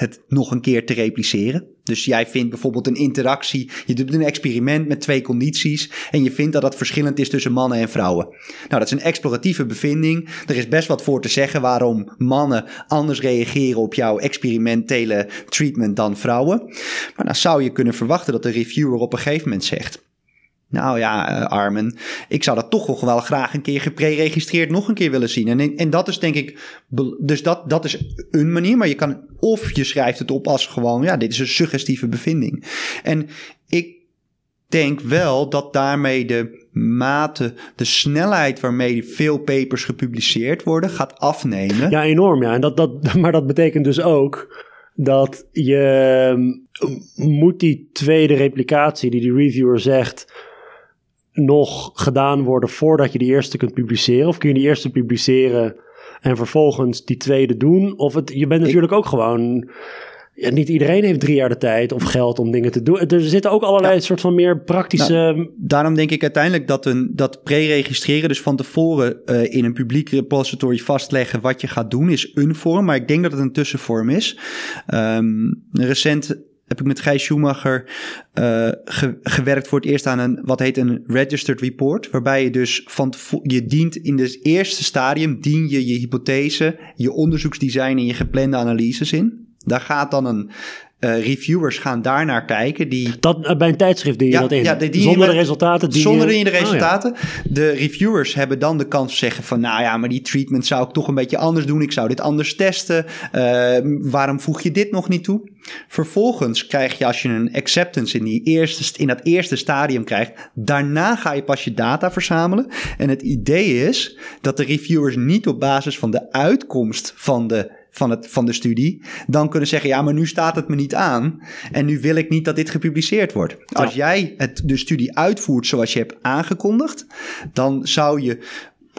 het nog een keer te repliceren. Dus jij vindt bijvoorbeeld een interactie, je doet een experiment met twee condities en je vindt dat dat verschillend is tussen mannen en vrouwen. Nou, dat is een exploratieve bevinding. Er is best wat voor te zeggen waarom mannen anders reageren op jouw experimentele treatment dan vrouwen. Maar dan zou je kunnen verwachten dat de reviewer op een gegeven moment zegt: nou ja, uh, Armen, ik zou dat toch wel graag een keer gepreregistreerd nog een keer willen zien. En, en dat is denk ik, dus dat, dat is een manier, maar je kan, of je schrijft het op als gewoon, ja, dit is een suggestieve bevinding. En ik denk wel dat daarmee de mate, de snelheid waarmee veel papers gepubliceerd worden, gaat afnemen. Ja, enorm, ja. En dat, dat, maar dat betekent dus ook dat je moet die tweede replicatie die de reviewer zegt nog gedaan worden voordat je die eerste kunt publiceren? Of kun je die eerste publiceren en vervolgens die tweede doen? Of het, je bent natuurlijk ook gewoon. Ja, niet iedereen heeft drie jaar de tijd of geld om dingen te doen. Er zitten ook allerlei ja. soort van meer praktische. Nou, daarom denk ik uiteindelijk dat, een, dat pre-registreren, dus van tevoren uh, in een publiek repository vastleggen wat je gaat doen, is een vorm. Maar ik denk dat het een tussenvorm is. Um, recent heb ik met Gijs Schumacher uh, gewerkt voor het eerst aan een, wat heet een registered report. Waarbij je dus van je dient in het eerste stadium, dien je je hypothese, je onderzoeksdesign en je geplande analyses in. Daar gaat dan een, uh, reviewers gaan daar naar kijken. Die... Dat, uh, bij een tijdschrift die je dat in? Ja, die, zonder de resultaten? Die zonder in de resultaten. Oh, ja. De reviewers hebben dan de kans te zeggen van... nou ja, maar die treatment zou ik toch een beetje anders doen. Ik zou dit anders testen. Uh, waarom voeg je dit nog niet toe? Vervolgens krijg je als je een acceptance in, die eerste, in dat eerste stadium krijgt... daarna ga je pas je data verzamelen. En het idee is dat de reviewers niet op basis van de uitkomst van de van, het, van de studie, dan kunnen zeggen: ja, maar nu staat het me niet aan. En nu wil ik niet dat dit gepubliceerd wordt. Als jij het, de studie uitvoert zoals je hebt aangekondigd, dan zou je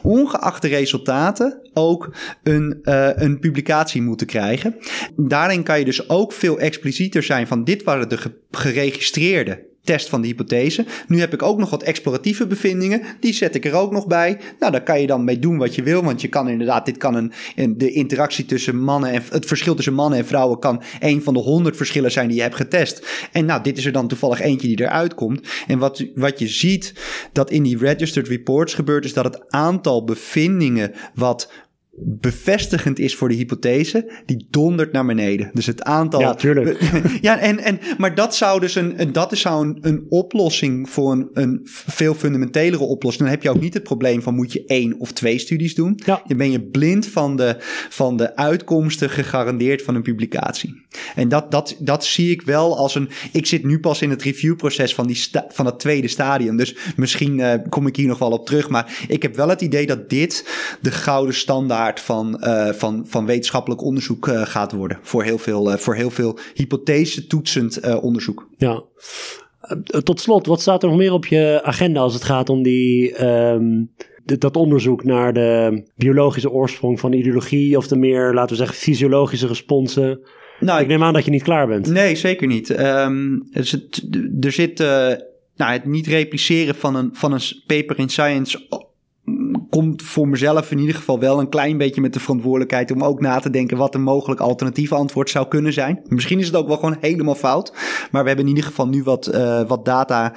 ongeacht de resultaten ook een, uh, een publicatie moeten krijgen. Daarin kan je dus ook veel explicieter zijn van dit waren de geregistreerde test van de hypothese. Nu heb ik ook nog wat exploratieve bevindingen. Die zet ik er ook nog bij. Nou, daar kan je dan mee doen wat je wil. Want je kan inderdaad, dit kan een, de interactie tussen mannen en het verschil tussen mannen en vrouwen kan een van de honderd verschillen zijn die je hebt getest. En nou, dit is er dan toevallig eentje die eruit komt. En wat, wat je ziet dat in die registered reports gebeurt, is dat het aantal bevindingen wat bevestigend is voor de hypothese, die dondert naar beneden. Dus het aantal. Ja, tuurlijk. ja, en, en, maar dat zou dus een, een dat is zou een, een oplossing voor een, een veel fundamentelere oplossing. Dan heb je ook niet het probleem van moet je één of twee studies doen. Ja. Je ben je blind van de, van de uitkomsten gegarandeerd van een publicatie. En dat, dat, dat zie ik wel als een. Ik zit nu pas in het reviewproces van, die sta, van het tweede stadium. Dus misschien uh, kom ik hier nog wel op terug. Maar ik heb wel het idee dat dit de gouden standaard van, uh, van, van wetenschappelijk onderzoek uh, gaat worden. Voor heel veel, uh, voor heel veel hypothese toetsend onderzoek. Ja. Tot slot, wat staat er nog meer op je agenda als het gaat om die, um, dat onderzoek naar de biologische oorsprong van ideologie of de meer, laten we zeggen, fysiologische responsen? Nou, ik neem aan dat je niet klaar bent. Nee, zeker niet. Um, er zit, er zit nou, het niet repliceren van een, van een paper in Science komt voor mezelf in ieder geval wel een klein beetje met de verantwoordelijkheid om ook na te denken wat een mogelijk alternatief antwoord zou kunnen zijn. Misschien is het ook wel gewoon helemaal fout, maar we hebben in ieder geval nu wat, uh, wat data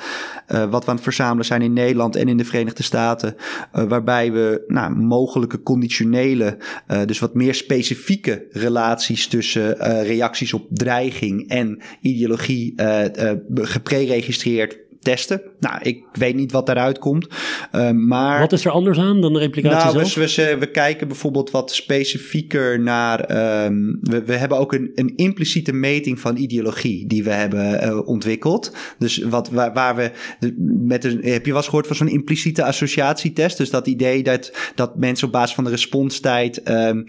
uh, wat we aan het verzamelen zijn in Nederland en in de Verenigde Staten, uh, waarbij we nou, mogelijke conditionele, dus wat meer specifieke relaties tussen reacties op dreiging en ideologie gepreregistreerd testen. Nou, ik weet niet wat daaruit komt. Uh, maar, wat is er anders aan dan de replicatie nou, zelf? We, we, kijken bijvoorbeeld wat specifieker naar... Um, we, we hebben ook een, een impliciete meting van ideologie die we hebben uh, ontwikkeld. Dus wat, waar, waar we met een... Heb je wel eens gehoord van zo'n impliciete associatietest? Dus dat idee dat, dat mensen op basis van de responstijd... Um,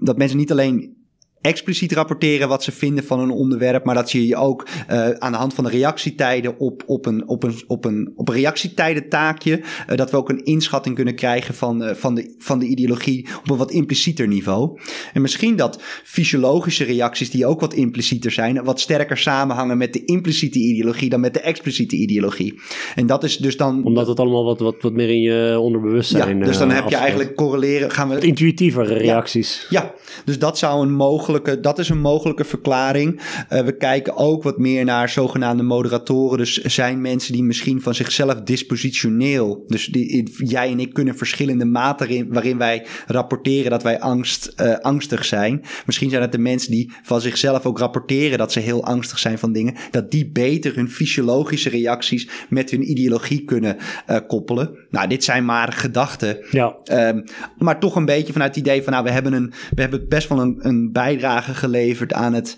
dat mensen niet alleen expliciet rapporteren wat ze vinden van een onderwerp, maar dat je je ook uh, aan de hand van de reactietijden op, op, een, op, een, op, een, op een reactietijdentaakje, uh, dat we ook een inschatting kunnen krijgen van, uh, van, de, van de ideologie op een wat implicieter niveau. En misschien dat fysiologische reacties, die ook wat implicieter zijn, wat sterker samenhangen met de impliciete ideologie dan met de expliciete ideologie. En dat is dus dan. Omdat het allemaal wat, wat, wat meer in je onderbewustzijn. Ja, dus dan heb je eigenlijk correleren. Gaan we. Intuïtievere reacties. Ja, ja, dus dat zou een mogelijk dat is een mogelijke verklaring. Uh, we kijken ook wat meer naar zogenaamde moderatoren. Dus zijn mensen die misschien van zichzelf dispositioneel. Dus die, jij en ik kunnen verschillende maten waarin wij rapporteren dat wij angst, uh, angstig zijn. Misschien zijn het de mensen die van zichzelf ook rapporteren dat ze heel angstig zijn van dingen. Dat die beter hun fysiologische reacties met hun ideologie kunnen uh, koppelen. Nou, dit zijn maar gedachten. Ja. Um, maar toch een beetje vanuit het idee van, nou, we hebben, een, we hebben best wel een, een bijdrage bijdrage geleverd aan het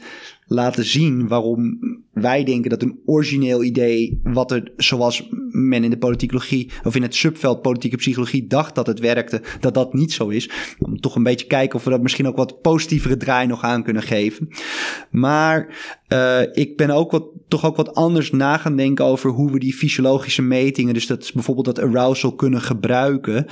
laten zien waarom wij denken dat een origineel idee, wat er zoals men in de politicologie of in het subveld politieke psychologie dacht dat het werkte, dat dat niet zo is. Om toch een beetje kijken of we dat misschien ook wat positievere draai nog aan kunnen geven. Maar uh, ik ben ook wat, toch ook wat anders na gaan denken over hoe we die fysiologische metingen, dus dat bijvoorbeeld dat arousal kunnen gebruiken.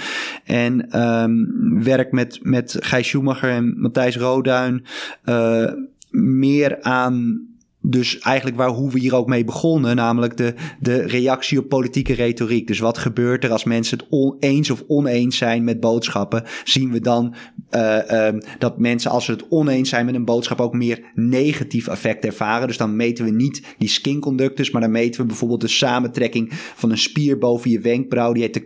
En um, werk met, met Gijs Schumacher en Matthijs Roduin uh, meer aan dus eigenlijk waar, hoe we hier ook mee begonnen, namelijk de, de reactie op politieke retoriek. Dus wat gebeurt er als mensen het oneens of oneens zijn met boodschappen? Zien we dan uh, um, dat mensen als ze het oneens zijn met een boodschap ook meer negatief effect ervaren? Dus dan meten we niet die skin conductors, maar dan meten we bijvoorbeeld de samentrekking van een spier boven je wenkbrauw. Die heet de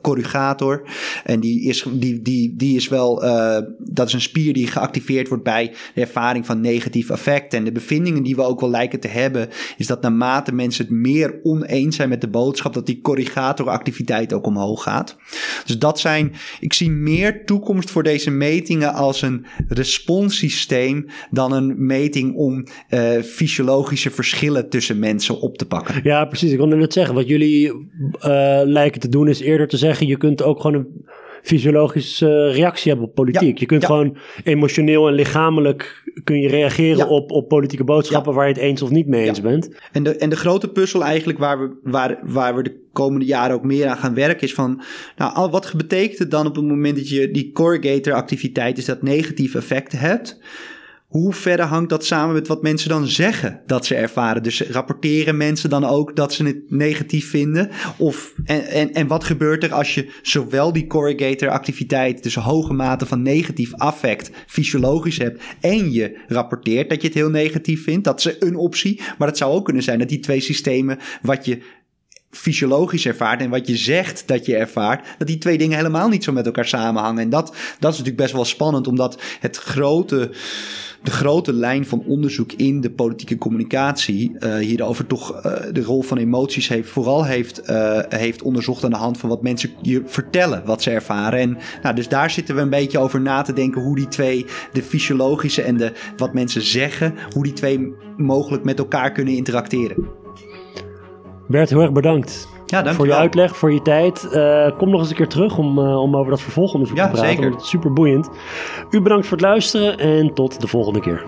corrugator. En die is, die, die, die is wel, uh, dat is een spier die geactiveerd wordt bij de ervaring van negatief effect. En de bevindingen die we ook wel lijken te hebben, is dat naarmate mensen het meer oneens zijn met de boodschap, dat die corrigatoractiviteit ook omhoog gaat. Dus dat zijn, ik zie meer toekomst voor deze metingen als een responssysteem dan een meting om uh, fysiologische verschillen tussen mensen op te pakken. Ja, precies. Ik wilde net zeggen, wat jullie uh, lijken te doen is eerder te zeggen, je kunt ook gewoon een fysiologische reactie hebben op politiek. je kunt gewoon emotioneel en lichamelijk kun je reageren op, op politieke boodschappen waar je het eens of niet mee eens bent. En de, en de grote puzzel eigenlijk waar we, waar, waar we de komende jaren ook meer aan gaan werken is van, nou, wat betekent het dan op het moment dat je die corrugator activiteit is dat negatieve effecten hebt? Hoe verder hangt dat samen met wat mensen dan zeggen dat ze ervaren? Dus rapporteren mensen dan ook dat ze het negatief vinden? Of, en, en, en wat gebeurt er als je zowel die corrugator activiteit, dus hoge mate van negatief affect, fysiologisch hebt, en je rapporteert dat je het heel negatief vindt? Dat is een optie. Maar het zou ook kunnen zijn dat die twee systemen, wat je fysiologisch ervaart en wat je zegt dat je ervaart, dat die twee dingen helemaal niet zo met elkaar samenhangen. En dat, dat is natuurlijk best wel spannend, omdat het grote de grote lijn van onderzoek in de politieke communicatie uh, hierover toch uh, de rol van emoties heeft, vooral heeft, uh, heeft onderzocht aan de hand van wat mensen je vertellen, wat ze ervaren. En nou, dus daar zitten we een beetje over na te denken hoe die twee, de fysiologische en de, wat mensen zeggen, hoe die twee mogelijk met elkaar kunnen interacteren. Bert, heel erg bedankt. Ja, voor je uitleg, voor je tijd. Uh, kom nog eens een keer terug om, uh, om over dat vervolgonderzoek ja, te praten. Zeker. super boeiend. U bedankt voor het luisteren en tot de volgende keer.